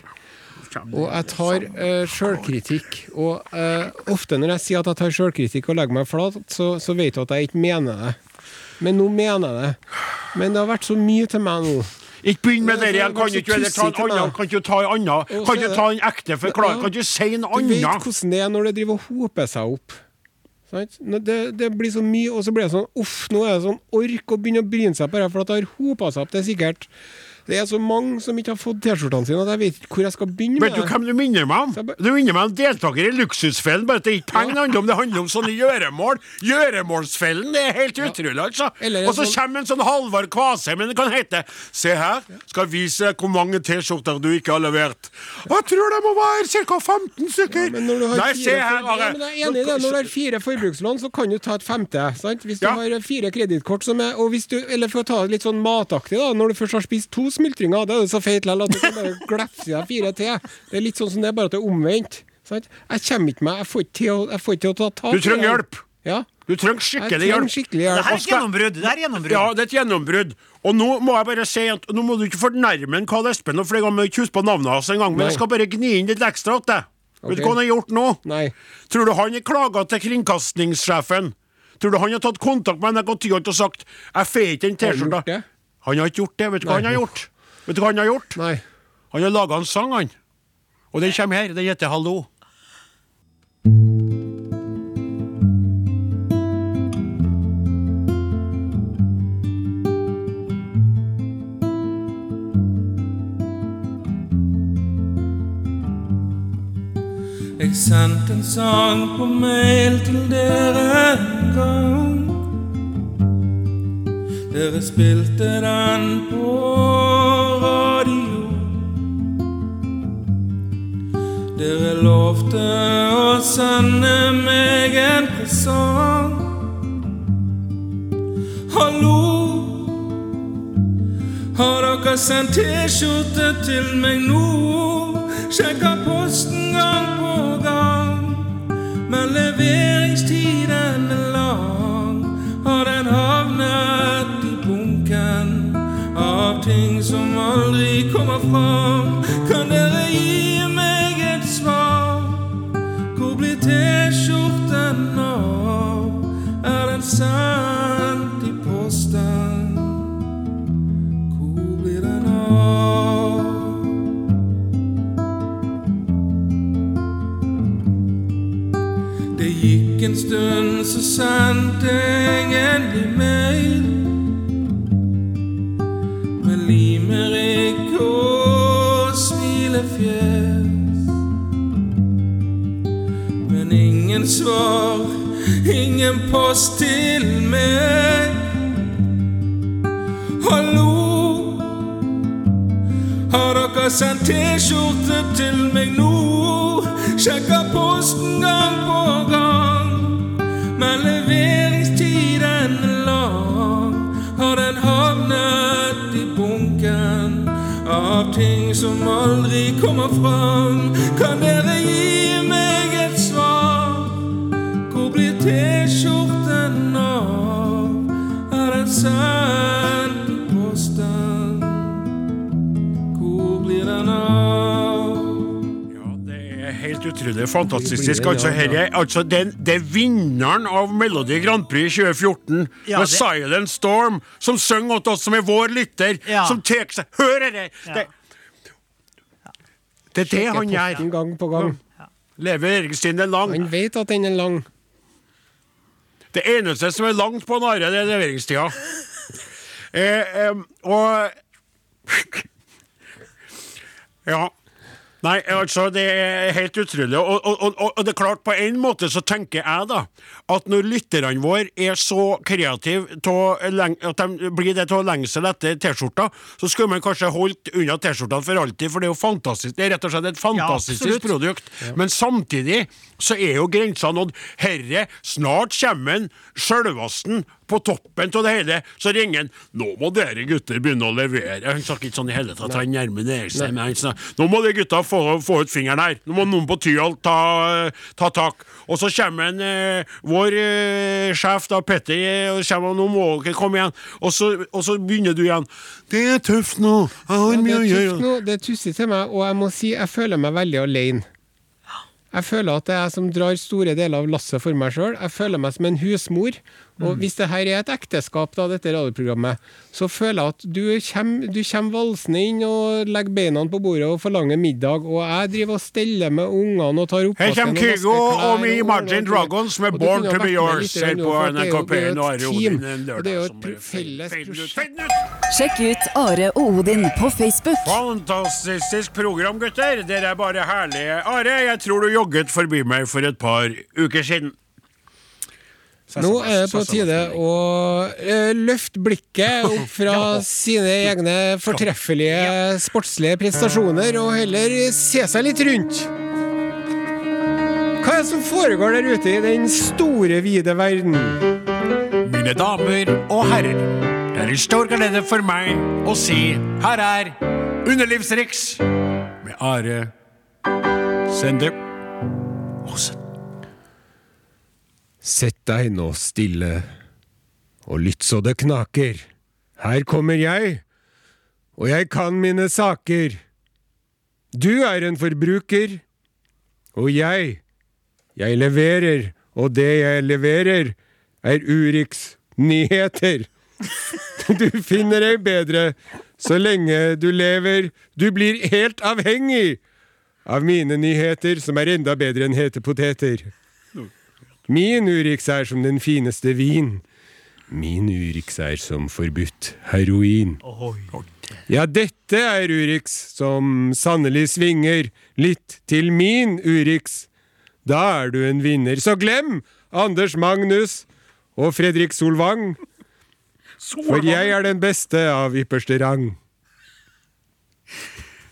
Og jeg tar uh, sjølkritikk. Og uh, ofte når jeg sier at jeg tar sjølkritikk og legger meg flat, så, så vet du at jeg ikke mener det. Men nå mener jeg det. Men det har vært så mye til meg nå. Ikke begynn med det igjen. Kan du ikke heller ta en annen? Kan du ta en annen? Kan du ta en ekte forklaring? Kan du si en Du vet hvordan det er når det driver og hoper seg opp. Det, det blir så mye, og så blir det sånn Uff, nå er det sånn ork å begynne å bryne seg på det, for at det har hopa seg opp. Det er sikkert Det er så mange som ikke har fått T-skjortene sine, at jeg vet ikke hvor jeg skal begynne Vet du hvem du minner meg om? Du minner meg om deltaker i Luksusfellen. Bare at det ikke penger det handler om, det handler om sånne gjøremål. Gjøremålsfellen, det er helt utrolig, altså. Og så sånn- kommer en sånn Halvard Kvasheim, men det kan hete Se her, skal vise hvor mange T-skjorter du ikke har levert. Jeg tror det må være ca. 15 stykker. Nei, se her, for- ja, men jeg er enig i det. Når du har fire forbrukslån, så kan du ta et femte. Sant? Hvis du har fire kredittkort som er og hvis du, Eller for å ta det litt sånn mataktig, da. Når du først har spist to smultringer, da er det så feit likevel at du kan bare glefse i deg fire til. Det er litt sånn som det bare at det er omvendt. Sant? Jeg kommer ikke meg Jeg får ikke til å, ta tak Du trenger hjelp. Ja. Du trenger skikkelig hjelp. skikkelig Det her er et gjennombrudd. Det er gjennombrudd. Ja, det er et gjennombrudd. Og nå må jeg bare si at nå må du ikke fornærme Karl Espen, for jeg må ikke huske på navnet hans engang, men Nei. jeg skal bare gni inn litt ekstra til deg. Vet du hva han har gjort nå? Nei. Tror du han har klaga til kringkastingssjefen? Tror du han har tatt kontakt med NRK Tyholt og sagt 'jeg får ikke den T-skjorta'? Han har ikke gjort det. Vet du hva han har gjort? Vet du hva han har gjort? Nei. Han har laga en sang, han. Og den kommer her. Den heter 'Hallo'. Jeg sendte en sang på mail til dere en gang. Dere spilte den på radio. Dere lovte å sende meg en presang. Hallo, har dere sendt T-skjorte til meg nå? Sjekker posten gang på gang, men leveringstiden er lang. Har den hatt av ting som aldri kommer fram? Kan dere gi meg et svar? Hvor blir T-skjorten av? Er den sendt i posten? Hvor blir den av? Det gikk en stund, så sendte jeg endelig mail. Men ingen svar, ingen post til meg. Hallo, har dere sendt T-skjorte til meg nå? Sjekker posten gang på gang, men leveringstiden er lang. Har den havnet i bunken av ting som aldri kommer fram? Kan dere utrolig fantastisk. Altså, herre, altså den, det er vinneren av Melodi Grand Prix 2014, Ja, med det- Silent Storm, som synger til oss som er vår lytter, Ja. som tar seg Hør dette! Ja. Det, det er det han gjør. Gang på gang. Leveringstiden er lang. Han vet at den er lang. Det eneste som er langt på en are, det er leveringstida. eh, eh, og Ja. Nei, altså, det er helt utrolig. Og, og, og, og det er klart, på en måte så tenker jeg da at når lytterne våre er så kreative til å at de blir det til å lengsel etter T-skjorta, så skulle man kanskje holdt unna T-skjortene for alltid, for det er jo fantastisk. Det er rett og slett et fantastisk ja, produkt. Men samtidig så er jo grensa nådd. Herre, snart kommer en sjølvasten på toppen av det hele. Så ringer han 'Nå må dere gutter begynne å levere'. Han snakker ikke sånn i hele tatt, han Gjermund seg, men han snakker, 'Nå må de gutta få, få ut fingeren her'. Nå må noen på Tyholt ta, ta tak. Og så kommer en, eh, vår eh, sjef, da, Petter, eh, og kommer, 'Nå må dere komme igjen'. Og så, og så begynner du igjen. 'Det er tøft nå. Jeg har mye å gjøre'. det er tussig til meg, og jeg må si jeg føler meg veldig alene. Jeg føler at det er jeg som drar store deler av lasset for meg sjøl. Jeg føler meg som en husmor. Og hvis det her er et ekteskap, da, dette radioprogrammet, så føler jeg at du kommer, du kommer valsende inn og legger beina på bordet og forlanger middag, og jeg driver og steller med ungene og tar Her kommer Kygo og Me og Imagine Dragons med Born to be yours Ser her på NRK det er jo P1 og Are Odin en lørdag. er ut. Sjekk ut Are og Odin på Facebook. Fantastisk program, gutter. Dere er bare herlige. Are, jeg tror du jogget forbi meg for et par uker siden. Nå er det på tide å eh, løfte blikket opp fra sine egne fortreffelige sportslige prestasjoner, og heller se seg litt rundt. Hva er det som foregår der ute i den store, vide verden? Mine damer og herrer, det er en stor glede for meg å si her er Underlivsriks med Are Sende Osen. Sett deg nå stille, og lytt så det knaker. Her kommer jeg, og jeg kan mine saker. Du er en forbruker, og jeg, jeg leverer, og det jeg leverer, er Urix nyheter. Du finner ei bedre så lenge du lever. Du blir helt avhengig av mine nyheter, som er enda bedre enn hete poteter. Min Urix er som den fineste vin. Min Urix er som forbudt heroin. Ja, dette er Urix som sannelig svinger litt til min Urix. Da er du en vinner. Så glem Anders Magnus og Fredrik Solvang, for jeg er den beste av ypperste rang.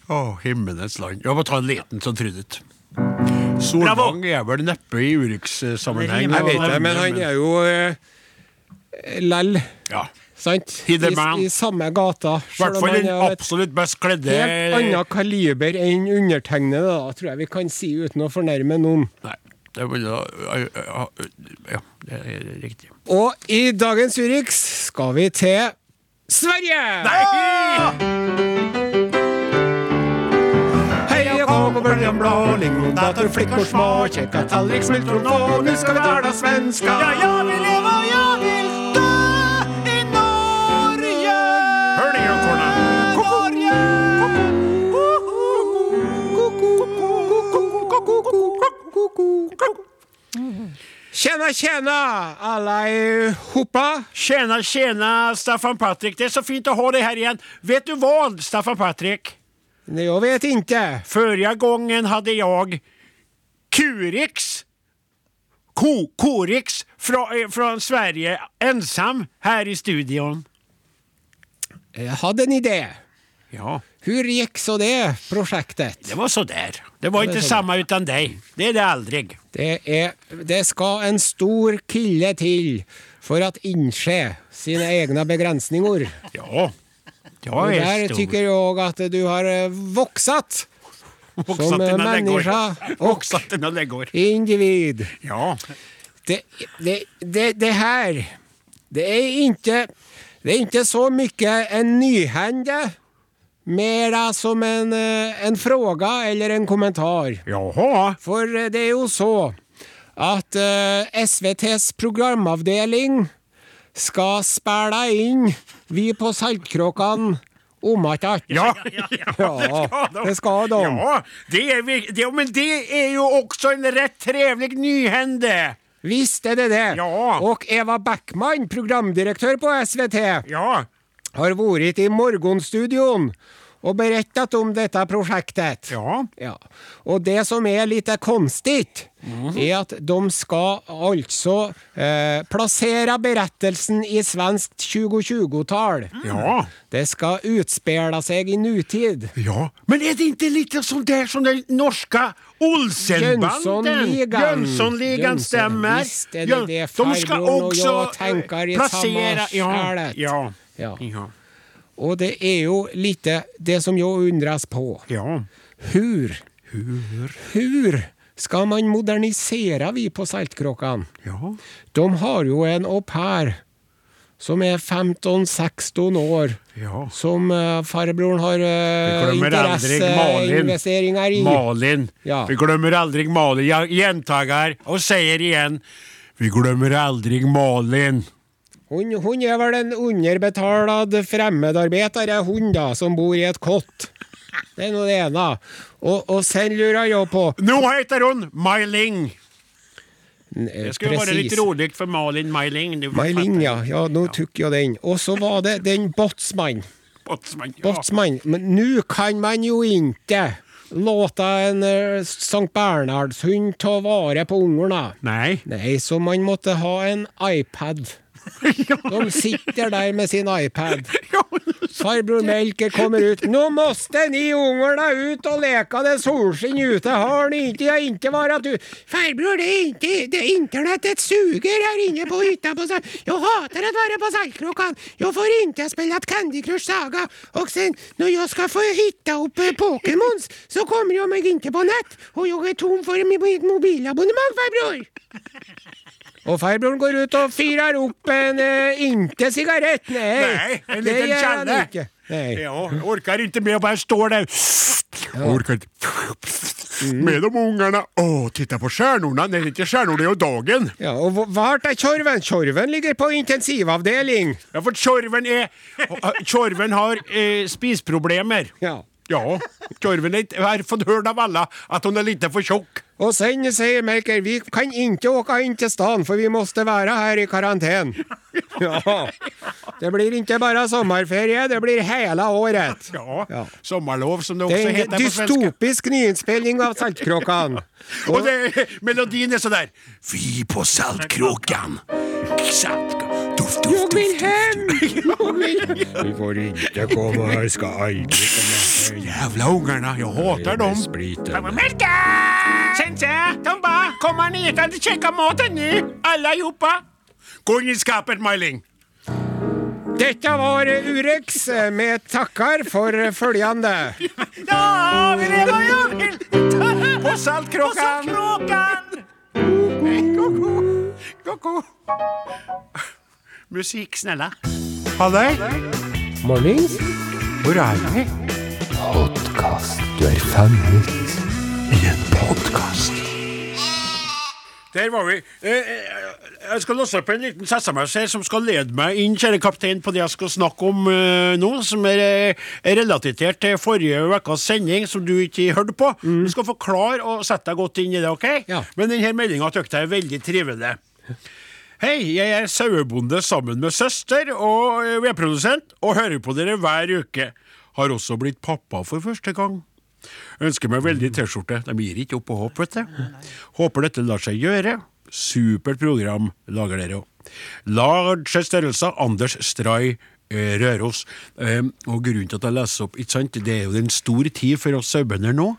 Å, himmelens land. Jeg må ta en liten sånn trynet. Solvang er vel neppe i Urix-sammenheng. Jeg vet det, men han er jo eh, lell, Ja. sant? I. I samme gata. I hvert fall den absolutt best kledde helt annet kaliber enn undertegnede, da, tror jeg vi kan si uten å fornærme noen. Nei, det vil da Ja, det er riktig. Og i dagens Urix skal vi til Sverige! Hej början blå, lingondator, flickor små, käka tallrik, nå. Nå nu ska vi tala svenska. Ja, jag vill leva jag vill dö i Norge. Hør det, Norge! Tjena, tjena alla ihoppa. Tjena, tjena, Staffan Patrik. Det är så fint att ha dig här igen. Vet du vad, Staffan Patrik? Nej, Jag vet inte. Förra gången hade jag Kurix, Ko, Korix från, från Sverige ensam här i studion. Hade en idé. Ja, Hur gick så det projektet? det var sådär. Det var det inte så samma utan dig. Det är det aldrig. Det, är, det ska en stor kille till för att inse sina egna begränsningar. Ja, Jag är där tycker jag att du har vokset vuxat som eh, människa och dina läggor. individ. Ja. Det, det, det, det här, det är inte, det är inte så mycket en nyhände, mera som en, eh, en fråga eller en kommentar. Jaha. For eh, det er jo så at uh, SVTs programavdeling skal spæla inn Vi på Saltkråkan om att Ja, Ja, det skal de. Ja, det är, vi- det, men det är ju också en rätt trevlig nyhände. Visst är det det. Ja. Och Eva Backman, programdirektör på SVT, Ja, har varit i Morgonstudion och berättat om detta projektet. ja. Ja. Och det som är lite konstigt är att de ska alltså eh, placera berättelsen i svenskt 2020-tal. Ja. Det ska utspela sig i nutid. Ja, men är det inte lite som det som den norska Olsenbanden? Jönssonligan. Jönssonligan Jönsson. stämmer. Visst är det det, De ska jeg tenker i placera... samma Ja, ja, Ja. Och det er jo lite det som jo undres på. ja. Hur? Hur? Hur skal man modernisere, vi på Saltkråkan? ja. De har jo en au pair som er 15-16 år. Ja. Som uh, farbrorn har uh, Malin. intresseinvesteringar i. Malin. Ja. Vi glemmer aldri Malin. Jeg gjentager og sier igjen, Vi glemmer aldri Malin. Hon, hun, er vel en underbetalad fremmedarbetare, hun da, som bor i et kott. Det er nå det ena. Og, og sen lurer jeg på... Nå heter hun Maj-Ling. Eh, Det skulle være litt rolig for Malin Maj-Ling, fattar. ja. ja. Nå tok jag den. Og så var det den Botsmann. Botsmann, Ja. Botsmann. Men nå kan man jo ikke låta en uh, Sankt Bernhardshund ta vare på ungene. Nei. Nei, så man måtte ha en iPad. De sitter der med sin iPad. Farbror Melker kommer ut. 'Nå måste ni ungarna ut och leka. Det är solsken ute. Har ni inte? Jag inte varit ute. Farbror, det är inte det är internetet suger här inne på hyttan. På jag hatar att vara på Saltkråkan. Jag får inte spela Candy Crush Saga. Och sen när jag ska få hitta upp eh, Pokémons så kommer jag mig inte på nett. Och jag är tom för mitt mobilabonnemang, farbror. Och farbroren går ut og fyrer opp en uh, inte sigarett. Nei, Nei en liten. Nej. Ja, orker orkar inte med å bare stå där. Jag orkar inte. Med de ungarna. Å, titta på stjärnorna. Nej, det er inte stjärnor, det är dagen. Ja, och hva vart är Tjorven? Tjorven ligger på intensivavdeling. Ja, för Tjorven är... Tjorven har eh, spisproblemer. Ja. Ja, Tjorven er höra av alla at hun er lite for tjukk. Og sen sier Melker, vi kan ikke åke inn til stan for vi måtte være her i karantene. Ja, det blir ikke bare sommerferie, det blir hele året. Ja, Ja. sommarlov som det også Det heter på en dystopisk nyinspelning av Saltkråkan. Og det, melodin sånn sådär. Vi på Saltkråkan. Saltkråkan. Duft, duft, duft, vill duft. hem! Du får Vi får her, skal aldri komme her. Jævla ungerne. Jeg hater dem. Melke! Sense, Tomba, kommer ni hit og sjekker maten nu, allihopa? Gå inn i skapet, Mailing. Dette var Urex med takker for følgende. Ja, vi lever jo! På På saltkråkan! kråkan! Koko. Musikk, snälla. Ha det. Mornings. Hvor er vi? Podkast. Du er fanget i en podkast. Der var vi. Eh, eh, Jeg skal låse opp en liten SMS her som skal lede meg inn, kjære kaptein, på det jeg skal snakke om eh, nå, som er, eh, er relatert til forrige ukas sending, som du ikke hørte på. Du skal forklare og sette deg godt inn i det, OK? Ja. Men denne meldinga syns jeg er veldig trivelig. Hei, jeg er sauebonde sammen med søster og eh, vedprodusent, og hører på dere hver uke. Har også blitt pappa for første gang. Ønsker meg veldig T-skjorte. De gir ikke opp på håp, vet du. Håper dette lar seg gjøre. Supert program lager dere òg. Large størrelser. Anders Stray eh, Røros. Eh, og grunnen til at jeg leser opp, ikke sant, det er jo en stor tid for oss sauebønder nå.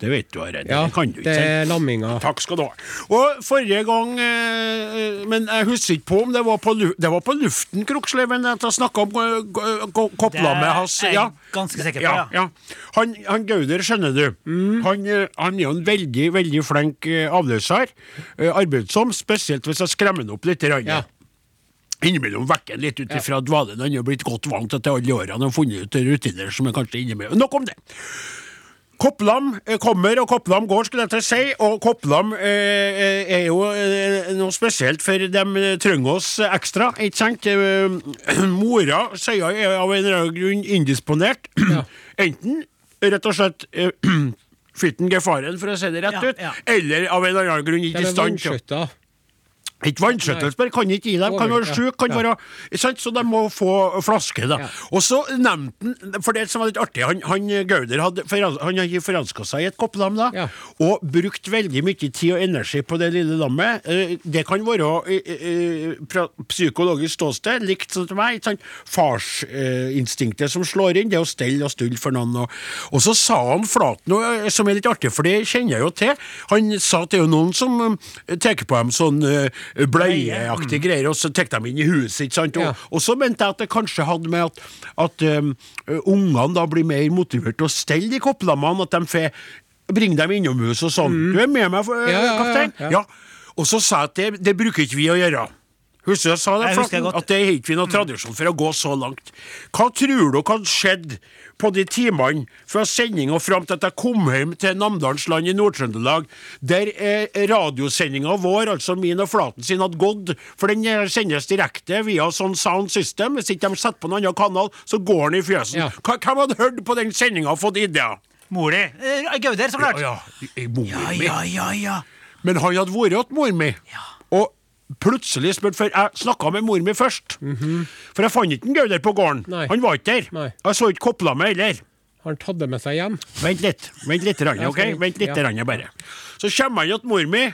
Det vet du, Are. Det Ja, kan du ikke det er lamminga. Takk skal du ha. Og forrige gang eh, Men jeg husker ikke på om det var på, det var på luften, Kroksleven, at jeg snakka om eh, go- kopplammet hans. er jeg Ja. ganske sikker på, ja. ja. ja. Han, han Gauder, skjønner du. Han, eh, han er jo en veldig, veldig flink eh, avløser. Eh, Arbeidsom, spesielt hvis jeg skremmer ham opp litt. Ja. Innimellom vekker han litt ut ifra dvalen. Han er blitt godt vant etter alle årene han har funnet ut rutiner som er kanskje innimellom. Nok om det. Kopplam eh, kommer, og Kopplam går, skulle jeg til å si. Og Kopplam eh, eh, er jo eh, noe spesielt, for de trenger oss ekstra, ikke sant? Eh, mora sier er av en eller annen grunn indisponert. Enten rett og slett eh, fitten gefaren, for å si det rett Ja, ut, ja. eller av en eller annen grunn ikke i stand til. Ikke vannskjøttelsbær kan ikke gi dem, kan være sjuk, kan være sant? Så de må få flaske, da. Og så nevnte han, for det som var litt artig, han, han Gauder hadde han hadde forelska seg i et kopplam, da, Ja. og brukt veldig mye tid og energi på det lille lammet. Eh, Det kan være eh, eh, fra psykologisk ståsted, likt som meg, sant? farsinstinktet som slår inn, det å stelle og stulle for noen. Og, og så sa han flat noe som er litt artig, for det kjenner jeg jo til. Han sa at det er jo noen som tar på dem sånn bleieaktige greier, og så tok de inn i huset, ikke sant. Og, Ja. og så mente jeg at det kanskje hadde med at, at um, ungene da blir mer motivert til å stelle de kopplammene, at de får bringe dem innomhus og sånn. Du er med meg, kaptein?' Ja, ja, ja. Og så sa jeg at det, det bruker ikke vi å gjøre. Husker jeg sa det, husker At det er ikke vi noe tradisjon for å gå så langt. Hva tror dere hadde skjedd på de timene fra sending og fram til at jeg kom hjem til Namdalens land i Nord-Trøndelag, der eh, radiosendinga vår, altså min og Flaten sin, hadde gått, for den eh, sendes direkte via sånn sound system. Hvis ikke de setter på en annen kanal, så går den i fjøsen. Ja. Hvem hadde hørt på den sendinga og fått ideer? Mor di. Eh, Gauder, så klart. Ja, ja, mor Ja, mi. ja, ja, ja. Men han hadde vært hos mor mi. Og plutselig spurte For jeg snakka med mor mi først. For jeg fant ikke en Gauder på gården. Nei. Han var ikke der. Nei. Jeg så ikke kopplammet heller. Har han tatt det med seg hjem? Vent litt. Vent litt, rann, okay? ok? Vent litt ja. rann, bare. Så kommer han til mor mi.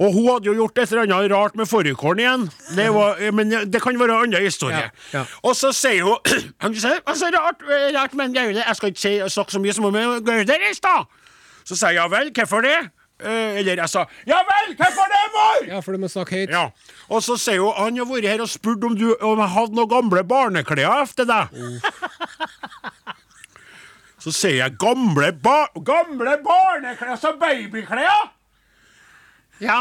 Og hun hadde jo gjort et eller annet rart med fårikålen igjen. Det var, men det kan være en annen historie. Ja, ja. Og så sier hun altså, rart, rart med en Gauder. Jeg skal ikke si, snakke så mye som om Gauder i stad. Så sier jeg ja vel, hvorfor det? Eh, eller jeg sa ja vel, hvorfor det, mor? Ja, for du må snakke høyt. Ja, og så sier hun Han har vært her og spurt om du Om jeg hadde noen gamle barneklær efter deg. Så sier jeg gamle ba Gamle barneklær, altså babyklær? Ja.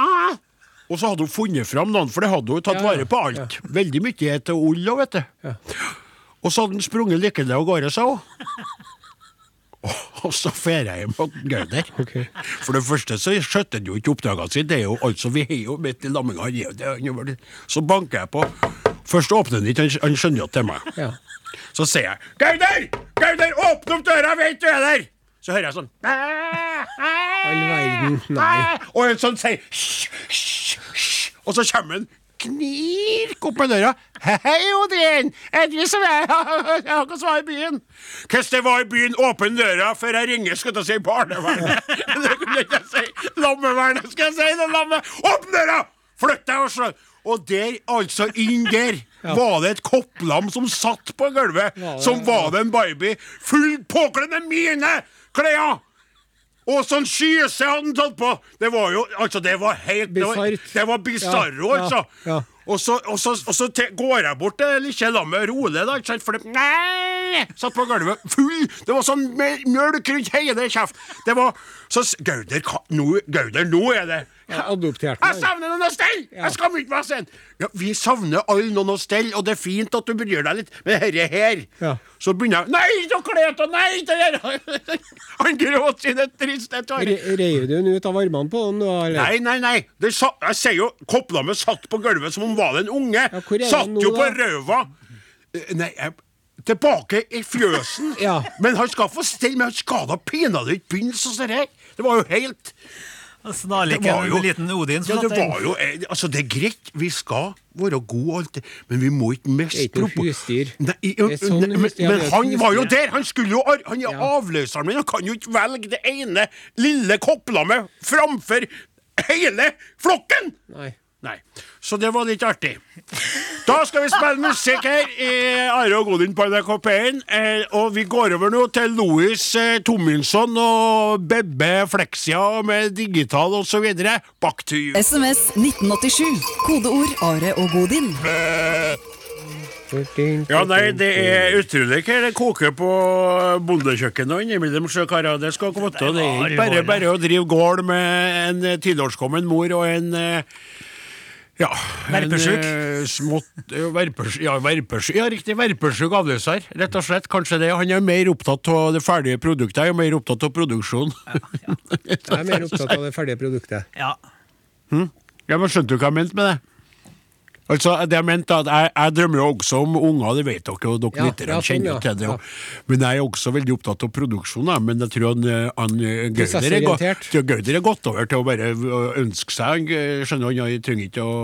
Og så hadde hun funnet fram noen, for det hadde hun tatt Ja, ja, vare på alt. Veldig mye til ull òg, vet du. Og så hadde han sprunget lykkelig av gårde, sa hun. Og så drar jeg hjem til Gauder. Okay. For det første så skjøtter han jo ikke oppdragene sine. Det er jo altså, Vi er jo midt i lamminga. er er Så banker jeg på. Først åpner han ikke, han- skjønner jo at det er meg. Ja. Så sier jeg 'Gauder! Gauder, åpne opp døra, jeg vet du er der!' Så hører jeg sånn All verden, nei. Og en sånn sier. Og så kommer han knirk opp med døra. Hei, Odin! Det som er Jeg har ikke svar i byen. Hvordan det var i byen, åpne døra før jeg ringer, skal jeg si barnevernet. det kunne jeg ikke si. Lammevernet, skal jeg si. Det lammet. Åpne døra! Flytt deg og slå Og der, altså, inn der Var det et kopplam som satt på gulvet, ja, det- som var det en baby? Fullt påkledd med mine klær! Og sånn skyse hadde han tatt på! Det var jo Altså, det var helt Det var, det var bisarro, Ja, ja, altså. ja. Og så, og så, og så te, går jeg bort til lille lammet rolig, da, ikke sant? For det Nei! Satt på gulvet full Det var sånn mjølk rundt hele kjeften! Det var Så Gauder, nå, Gauder, nå er det Jeg adopterte Jeg savner noen å stelle! Jeg skammer ikke meg sen! Ja, vi savner alle noen å stelle, og det er fint at du bryr deg litt, men herre her Ja. Så begynner jeg Nei, så klet og nei det der! Han gråt sine triste tårer. Re- Reiv du den ut av armene på den? Nei, nei, nei. Det sa, jeg ser jo Kopplammet satt på gulvet som om han var en unge. er satt han nå, jo på røva. Eh, Nei, jeg, tilbake i fjøsen. Ja. Men han skal få stelle, men han skal da pinadø ikke begynne sånn her. Det var jo helt Snarlik Det var en liten Odin Ja, det var jo eh, Altså, det er greit, vi skal være gode og alt det, men vi må ikke miste er er sånn men, men han var jo der! Han skulle jo Han er Ja. avløseren min, han kan jo ikke velge det ene lille kopplammet framfor hele flokken! Nei. Nei. Så det var litt artig. Da skal vi spille musikk her i Are og Godin på NRK P1. Eh, og vi går over nå til Louis eh, og Bebbe Fleksia med digital osv. Back to you. SMS 1987. Kodeord Are og Godin. Ja, nei, det er utrolig hva det koker på bondekjøkkenet innimellom sjøkarer. Det skal komme til. Det er ikke bare, bare å drive gård med en eh, tilårskommen mor og en eh, ja, Verpesjuk? Eh, eh, verpesjuk, ja, verpesjuk, ja, riktig. Verpesjuk avløser, rett og slett. Kanskje det. Han er mer opptatt av det ferdige produktet, jeg er mer opptatt av produksjon. Jeg er mer opptatt av det ferdige produktet. Ja. Ja, men Skjønte du hva jeg mente med det? Altså, det Jeg mente at jeg, jeg drømmer jo også om unger, det vet dere, og dere Ja, lyttere ja, sånn, kjenner jo ja. til det. Ja. Men jeg er også veldig opptatt av produksjon, men jeg tror han, eh, han eh, Gauder er, Gauder er gått over til å bare øh, ønske seg eh, skjønner han jeg trenger ikke å,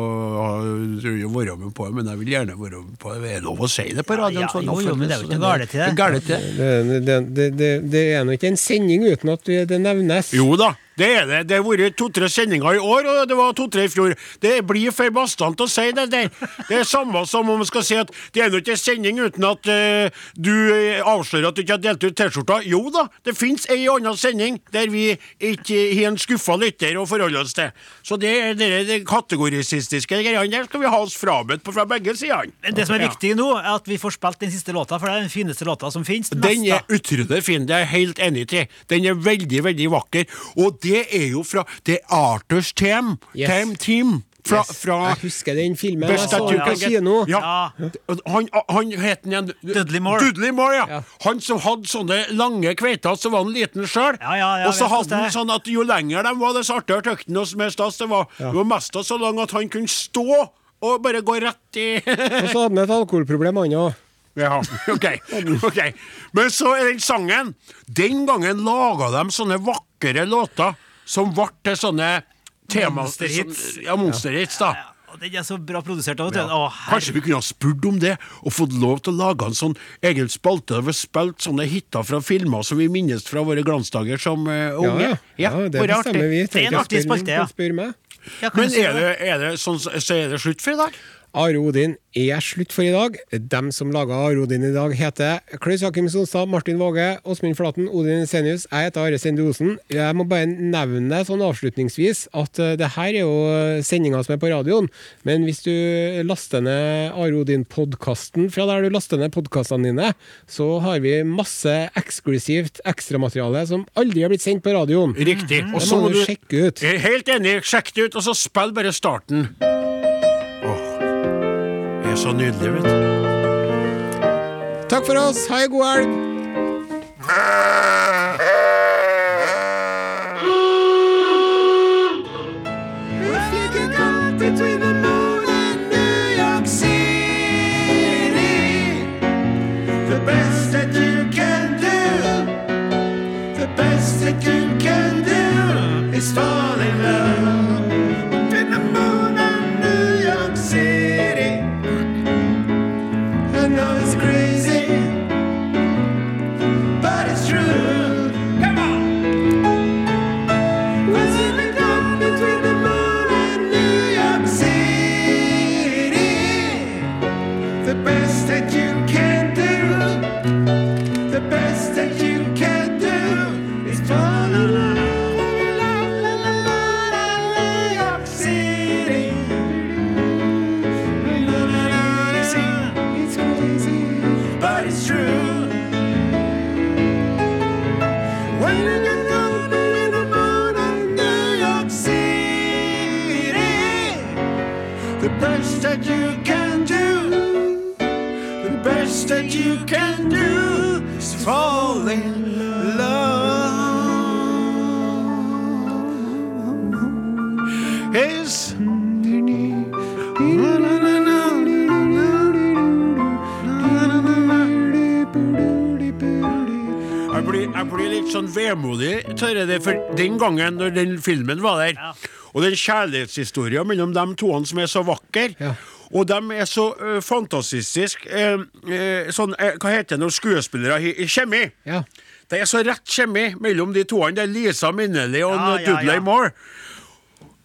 å være med på det, men jeg vil gjerne være med på det. Det er lov å si det på radioen. Ja, sånn jo, jo, men det er jo ikke galt til det. er galt til det. Det, det, det, det, det er nå ikke en sending uten at det nevnes. Jo da, det er det. Det har vært to-tre sendinger i år, og det var to-tre i fjor. Det blir for bastant å si det der. Det er samme som om man skal si at det er nå ikke en sending uten at uh, du eh, avslører at du ikke har delt ut T-skjorta. Jo da, det fins ei anna sending der vi ikke har en skuffa lytter å forholde oss til. Så det er det, det kategorisistiske greiene der skal vi ha oss frabedt på fra begge sidene. Det som er viktig nå, er at vi får spilt den siste låta, for det er den fineste låta som finnes. Den er utrolig fin, det er jeg helt enig til. Den er veldig, veldig vakker. Og det er jo fra Det er Arthurs Team. Yes. Team, team fra, Yes. fra Jeg husker den filmen. Jeg Best så den på can kino. Ja. Ja. Han, han het den igjen Dudley Moore. Dudley Moore, ja. Ja. Han som hadde sånne lange kveiter, så var han liten sjøl. Ja, ja, ja, og så hadde han sånn at jo lenger de var, dess artigere tøkten og mer stas det var. Ja. var mest så lang at han kunne stå og bare gå rett i Og så hadde han et alkoholproblem, han òg. Ja, ok. ok. Men så er den sangen Den gangen laga de sånne vakre låter som ble til sånne tema... Monsterhits. Ja, monsterhits, da. Ja, og Den er så bra produsert. av. Ja. Å, Kanskje vi kunne ha spurt om det, og fått lov til å lage en sånn egen spalte der vi spilte sånne hiter fra filmer som vi minnes fra våre glansdager som uh, unge. ja. ja, det bestemmer vi. Det er en artig spalte, ja. spør meg. Men er det, er det sånn, så er det slutt for i dag? Are Odin er slutt for i dag. Dem som laga Are Odin i dag, heter Klaus Jakim Sonstad, Martin Våge, Åsmund Flaten, Odin Senius. Jeg heter Are Sende Osen. Jeg må bare nevne sånn avslutningsvis at eh, det her er jo sendinga som er på radioen, men hvis du laster ned Are Odin-podkasten fra der du laster ned podkastene dine, så har vi masse eksklusivt ekstramateriale som aldri har blitt sendt på radioen. Riktig. Og Det så må du du sjekke ut. Helt enig. Sjekk det ut, og så spill bare starten. Så nydelig, vet du. Takk for oss. Ha ei god helg. Litt sånn vemodig, Tørre, det, for den gangen når den filmen var der, Ja. og den kjærlighetshistorien mellom de toene som er så vakre, Ja. og de er så uh, fantastisk eh, eh, sånn, Hva heter det når skuespillere har kjemi? Ja. Det er så rett kjemi mellom de toene. Det er Lisa Minnelli og Ja, ja, Dudley ja. Moore.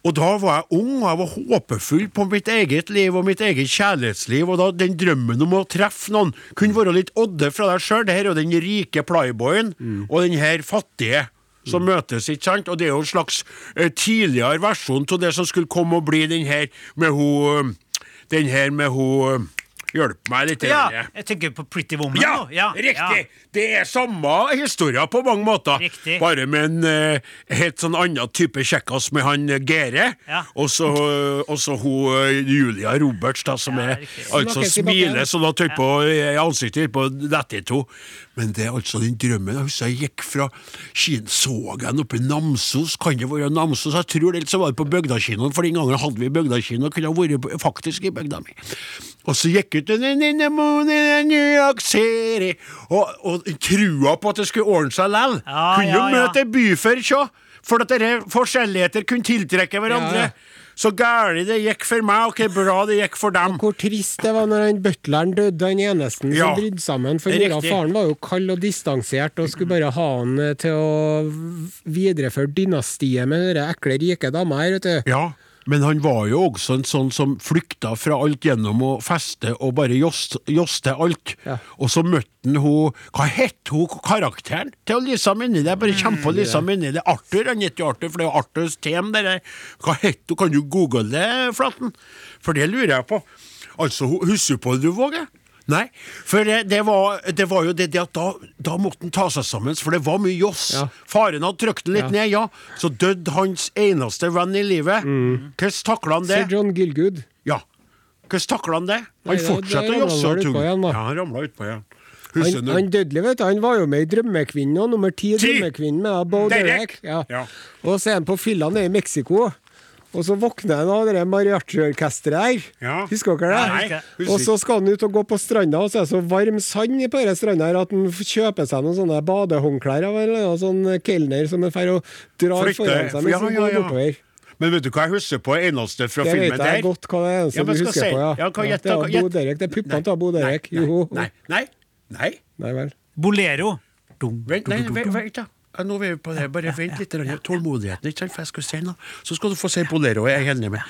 Og da var jeg ung, og jeg var håpefull på mitt eget liv og mitt eget kjærlighetsliv. Og da den drømmen om å treffe noen kunne være litt odde fra deg sjøl. Det her er jo den rike playboyen og den her fattige. Som møtes, ikke sant? Og det er jo en slags eh, tidligere versjon av det som skulle komme og bli den her med hun Den her med hun Hjelp meg litt. Ja, jeg tenker på Pretty Woman. Ja, nå. ja riktig! Det er samme historie på mange måter. Riktig. Bare med en uh, helt sånn annen type kjekkas med han eh, Gere. Ja. Og så uh, hun eh, Julia Roberts, da, som Ja, er altså smiler sånn at tøy på i ansiktet på dette to. Men det er altså den drømmen. Jeg husker jeg gikk fra kinoen, så jeg den oppe i Namsos. Kan det være Namsos? Jeg tror det så var det på Bygdakinoen, for den gangen hadde vi Bygdakino. Kunne ha vært faktisk i bygda mi. Og så gikk ut in, the New York City Og, og trua på at det skulle ordne seg lell. Ja, kunne jo ja, møte ja. byfør, sjå. For at dere forskjelligheter kunne tiltrekke hverandre. Ja, ja. Så gæli det gikk for meg, og hvor bra det gikk for dem. Hvor trist det var når han butleren døde, han eneste Ja. som brydde sammen. For mora og faren var jo kald og distansert og skulle bare ha han eh, til å videreføre dynastiet med den ekle, rike dama her, vet du. Ja, men han var jo også en sånn som flykta fra alt gjennom å feste og bare jost- joste alt. Ja. Og så møtte han hun Hva het hun karakteren til Lisa Minni? Det er bare kjempe på Lisa Minnelli. Arthur, han heter jo Arthur, for det er jo Arthurs team det der. Hva het hun? Kan du google det, Flaten? For det lurer jeg på. Altså, husker du på det, du, Våge? Nei, for det, det, var, det var jo det, det at da, da måtte han ta seg sammen, for det var mye joss. Ja. Faren hadde trykt den litt Ja. ned, ja. Så døde hans eneste venn i livet. Hvordan takla han det? Sir John Gilgood. Ja. Hvordan takla han det? Han det- fortsatte å josse og da. Ja, han ramla utpå igjen. Han, han Dudley, vet du, han var jo med i Drømmekvinnen og nummer ti i! Drømmekvinnen med Bo. Derek. Ja. Ja. Og så er han på fylla nede i Mexico. Og så våkner han av det der mariachi-orkesteret her. Ja. Husker dere det? Nei, Og så skal han ut og gå på stranda, og så er det så varm sand på denne stranda her at han kjøper seg noen sånne badehåndklær av en eller annen sånn kelner som er og drar foran seg mens ja, han ja, går ja. bortover. Men vet du hva jeg husker på eneste fra Det vet filmen jeg der? godt hva det er eneste Ja, du husker si- på, ja. ja, hva ja det er da. Bo Derek. Det er puppene til Bo Derek. Nei, Joho. nei, nei, nei. Nei vel. Bolero. Dum, nei, dum, dum, vent, dum. vent da. Ja, Nå er vi på det. Bare vent litt. Tålmodigheten, ikke sant? For jeg skal si noe. Så skal du få si Bolero. Jeg er enig med.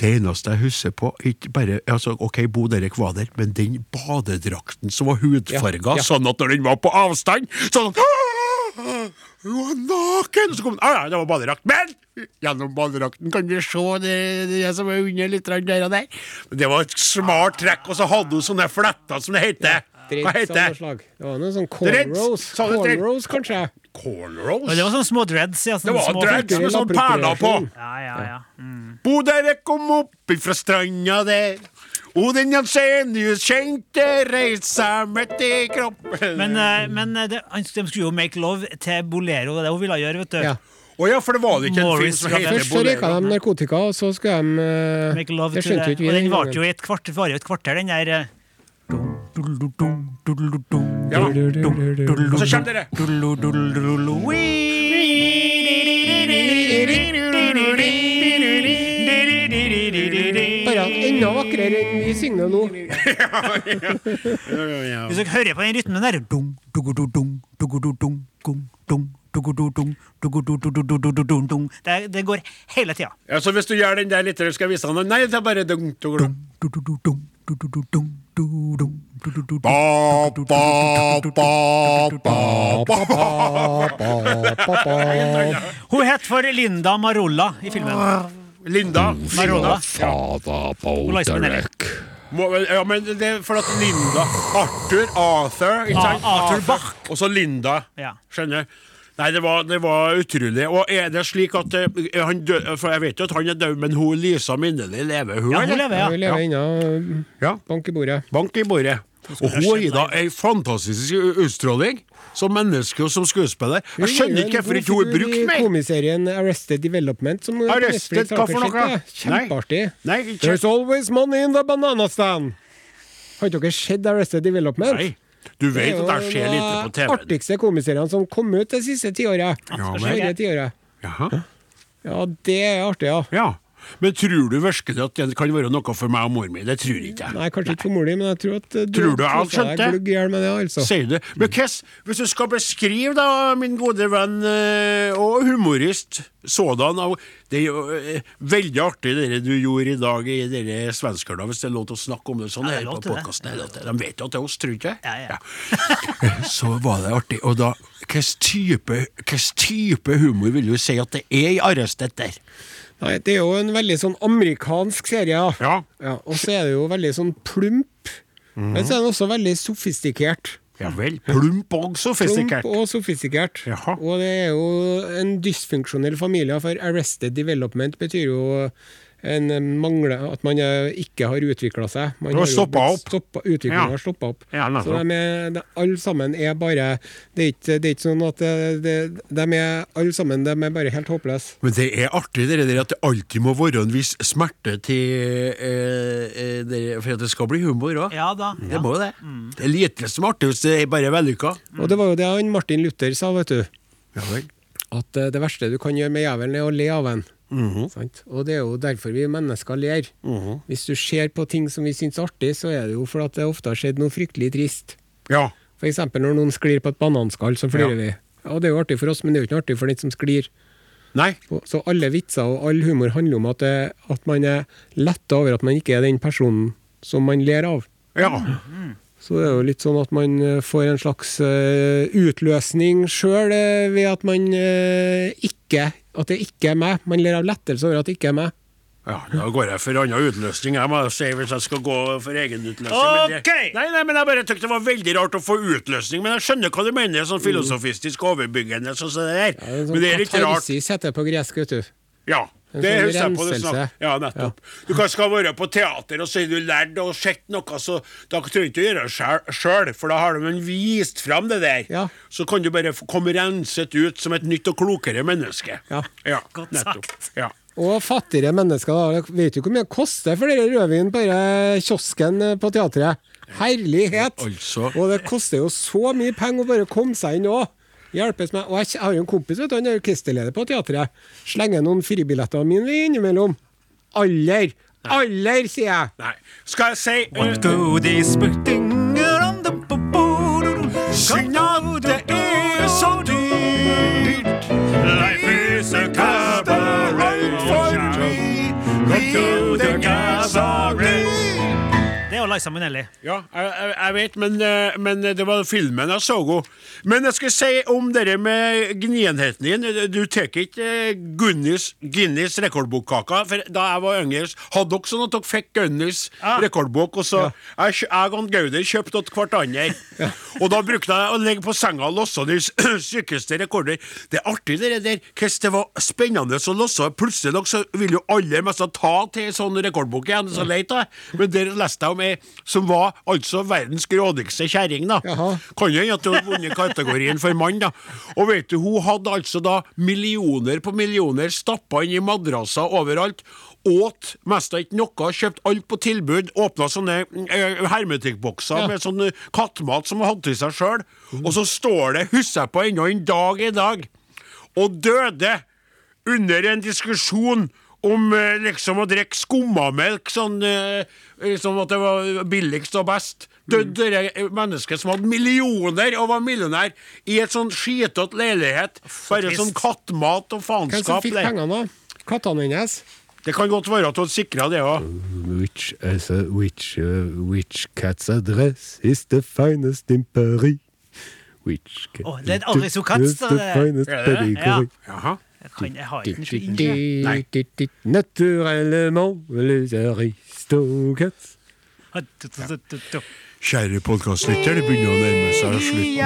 Det eneste jeg husker på ikke bare, altså, Ok, Bo Derek var der, men den badedrakten som var hudfarga, Ja, ja. sånn at når den var på avstand Sånn Hun var naken! Så kom den, ah, ja, det var badedrakt. Men gjennom badedrakten kan vi se det, det som er under litt der og der. Men Det var et smart trekk, og så hadde hun sånne fletter som det heter. Hva av noe heter det? Det var noe sånn cornrows. Cornrows, kanskje. Cornrows? Det var sånne små dreads. Ja, Det var små dreads med sånn perler på. Ja, ja, ja. Mm. Bo Derek kom opp fra stranda der. Og den Jensenius kjente reisa midt i kroppen. Men, eh, men eh, det, han- de skulle jo make love til Bolero, det er det hun ville gjøre, vet du. Ja. Å ja, for det var det ikke en film Morris som Ravel. heter Først så røyka Bolero. de narkotika, og så skulle de eh, Make love Det til skjønte det. jo ikke vi Og den den varte jo gangen. i et kvarter, varer jo et kvarter, den der eh, Ja. Og så kommer dere. Bare at enda vakrere enn vi synger nå. Hvis dere hører på den rytmen der dum, dum, det, det går hele tida. Ja, så hvis du gjør den der litt, skal jeg vise deg noe. Nei, det er bare dum, dum, dum. Hun het for Linda Marolla i filmen. Linda. Marolla. Ja, men det er for at Linda Arthur, Arthur ikke sant? Arthur Bach. Og så Linda. Skjønner? Nei, det var, det var utrolig. Og er det slik at eh, han død, For jeg vet jo at han er død, men hun Lisa Minneli lever, hun? Ja, hun lever, Ja. Hun lever ennå. Ja. Bank i bordet. Bank i bordet. Og hun har da ei fantastisk utstråling som menneske og som skuespiller. Jeg skjønner ikke hvorfor ikke hun er brukt I mer. komiserien Arrested Development. Som Arrested, hva for noe? Kjempeartig. Nei, Nei, There's always money in the banana stand. Har ikke dere sett Arrested Development? Nei. Du vet at det skjer lite på Det TV. jo de artigste komiseriene som kom ut det siste tiåret. Ja. Ja, det er artig, ja. Men tror du virkelig at det kan være noe for meg og mor mi? Det tror ikke jeg. Nei, kanskje ikke for mor di, men jeg tror at du, Tror du jeg skjønte? glugg i hjel med det, altså. Sier du. Men Kess, hvis du skal beskrive da, min gode venn eh, og humorist sådan Det er jo eh, veldig artig det du gjorde i dag i dere svenskerne, hvis det er lov til å snakke om det sånn er her på podkasten. De vet jo at det er oss, tror ikke? Ja, ja. Så var det artig. Og da, hvilken type, hvilken type humor vil du si at det er i Arrestet der? Nei, det er jo en veldig sånn amerikansk serie, da. Ja. ja og så er det jo veldig sånn plump. Mm. Men så er den også veldig sofistikert. Ja vel. Plump og sofistikert. Plump og sofistikert. Jaha. Og det er jo en dysfunksjonell familie, for arrested development betyr jo en eh, mangle At man eh, ikke har utvikla seg. Man har stoppa stoppet opp. stoppa- Utviklinga Ja. har stoppa opp. Ja, så de er, de, alle sammen er bare Det er ikke, det er ikke sånn at det, det, de er alle sammen de er bare helt håpløse. Men det er artig det der at det alltid må være en viss smerte til eh, eh, det, for at det skal bli humor òg. Ja da. Det må jo det. Det er lite som er artig hvis det er bare vellykka. Og det var jo det han Martin Luther sa, vet du. Ja vel. At eh, det verste du kan gjøre med jævelen, er å le av en. -hmm. Og det er jo derfor vi mennesker ler. Hvis du ser på ting som vi syns er artig, så er det jo fordi det ofte har skjedd noe fryktelig trist. Ja. Eksempel når noen sklir på et bananskall, så flirer Ja. vi. Ja, det er jo artig for oss, men det er jo ikke artig for den som sklir. Nei. Så alle vitser og all humor handler om at, det, at man er letta over at man ikke er den personen som man ler av. Ja. Så det er jo litt sånn at man eh, får en slags eh, utløsning sjøl ved at man eh, ikke At det ikke er meg. Man ler av lettelse over at det ikke er meg. ja. Da går jeg for annen utløsning, jeg må si, hvis jeg skal gå for egen utløsning. men det-. Nei, nei, men jeg bare tykte det var veldig rart å få utløsning. Men jeg skjønner hva du mener, sånn filosofistisk overbyggende sånn som det der. Ja, det er sånn men det er litt rart. katarsis heter det på gresk, vet du. Ja. En Det sånn husker jeg på det renselse. Ja, nettopp. Du kan skal være på teater, og så har du lært og sett noe, så da trenger du ikke å gjøre det sjøl, for da har de vist fram det der. Ja. Så kan du bare komme renset ut som et nytt og klokere menneske. Ja. Godt nettopp. sagt. Ja. Og fattigere mennesker, da. Vet jo hvor mye det koster for dere rødvin på denne kiosken eh, på teatret? Herlighet! Altså- Og det koster jo så mye penger å bare komme seg inn òg. Hjelpes meg. Og jeg har jo en kompis, vet du, han er orkesterleder på teatret. Slenger noen fribilletter mine innimellom. Aller! Aller, sier jeg! Nei. Skal jeg si What go these Liza Minnelli. Ja, jeg, jeg, jeg vet, men, eh, men det var filmen jeg så henne. Men jeg skal si om det med gnienheten din. Du tar ikke eh, Guinness, Guinness rekordbokkaka. For da jeg var yngre, hadde dere sånn at dere fikk Guinness ja. rekordbok, og så jeg, jeg og Gauder kjøpte til hverandre. Og da brukte jeg å ligge på senga og losse de sykeste rekorder. Det er artig det der, hvordan det var spennende å losse. Plutselig nok så vil jo alle mest ta til en sånn rekordbok igjen, så leit jeg. Men der leste jeg om ei som var altså verdens grådigste kjerring, da. Jaha. Kan jo hende at hun har vunnet kategorien for mann, da. Og vet du, hun hadde altså da millioner på millioner stappa inn i madrasser overalt. Åt mest av ikke noe, kjøpt alt på tilbud, åpna sånne eh, hermetikkbokser Ja. med sånn kattemat kattmat som hun hadde til seg sjøl. Og så står det, husker jeg på ennå en dag i dag, og døde under en diskusjon om eh, liksom å drikke skummamelk, sånn eh, liksom at det var billigst og best. Døde det mennesket som hadde millioner og var millionær i et sånn skitete leilighet. Bare sånn kattmat og Hvem som faenskap. fikk pengene, da? Kattene hennes? Det kan godt være at hun sikra det òg. Which, which, uh, which cat's address is the finest in Paris? Which cat oh, det er en det. finest det det? Jaha. Jeg, kan, jeg har ikke den så Naturellement les aristocats. Kjære podkastlytter, det begynner å nærme seg slutten.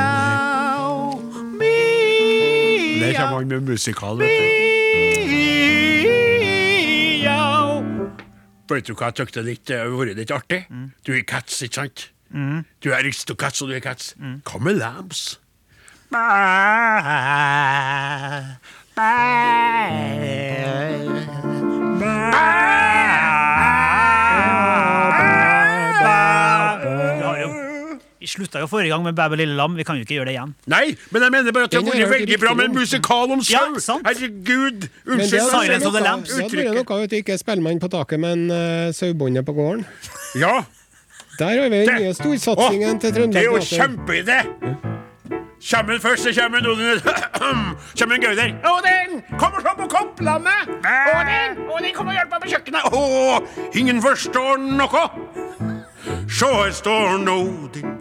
Der kommer han med musikal, vet du. Vet du hva jeg tykte litt, det har vært litt artig? Du er Cats, ikke sant? Du er Aristocats, og du er Cats. Hva med Lambs? Vi slutta jo forrige gang med Bæ bæ lille lam. Vi kan jo ikke gjøre det igjen. Nei, men jeg mener bare at det har vært veldig bra med en om. musikal om Ja, sau! sant. Herregud! Unnskyld. hadde vært Silence of the noe- Lambs. det hadde vært noe at ikke Spellemann på taket, men uh, Sauebåndet på gården. Ja, Der har vi den nye storsatsingen til det er jo kjempeidé! Den først, så den Odin Kommer en Gauder. Odin, kom og se på kopplandet! Odin, Odin, kom og hjelp meg på kjøkkenet! Å, ingen forstår noe! Sjå, her står Odin.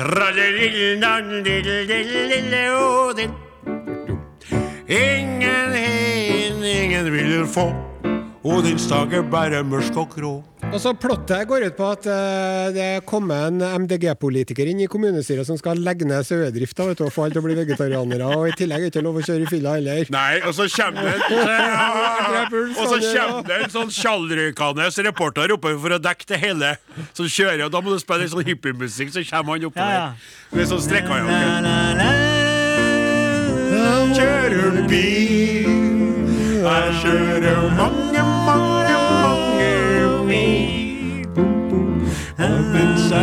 Trallerillelille Odin. Ingen hin, ingen vil få. Odins dag er bare mørk og grå. Og så Plottet går ut på at eh, det kommer en MDG-politiker inn i kommunestyret som skal legge ned sauedrifta vet du, og få alle til å bli vegetarianere. Og I tillegg er det ikke lov å kjøre i fylla heller. Nei, og så kommer det Og en sånn tjallrøykende reporter oppe for å dekke det hele. Som kjører, og da må du spille litt sånn hippiemusikk, så kommer han oppover. Ja, ja. Med sånn strekkajakke. Kjører bil, jeg kjører mange, Og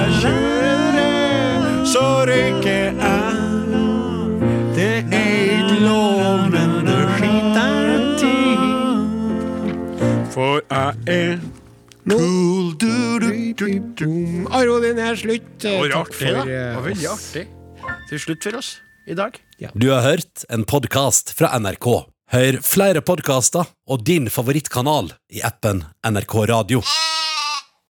mens så røyker jeg. Det er ikke lov, men det skiter tid For jeg er cool du, du, du, du. Aro, den er slutt. Eh, Det var artig, da. Det eh, var veldig artig. Til slutt for oss i dag. Du har hørt en podkast fra NRK. Hør flere podkaster og din favorittkanal i appen NRK Radio.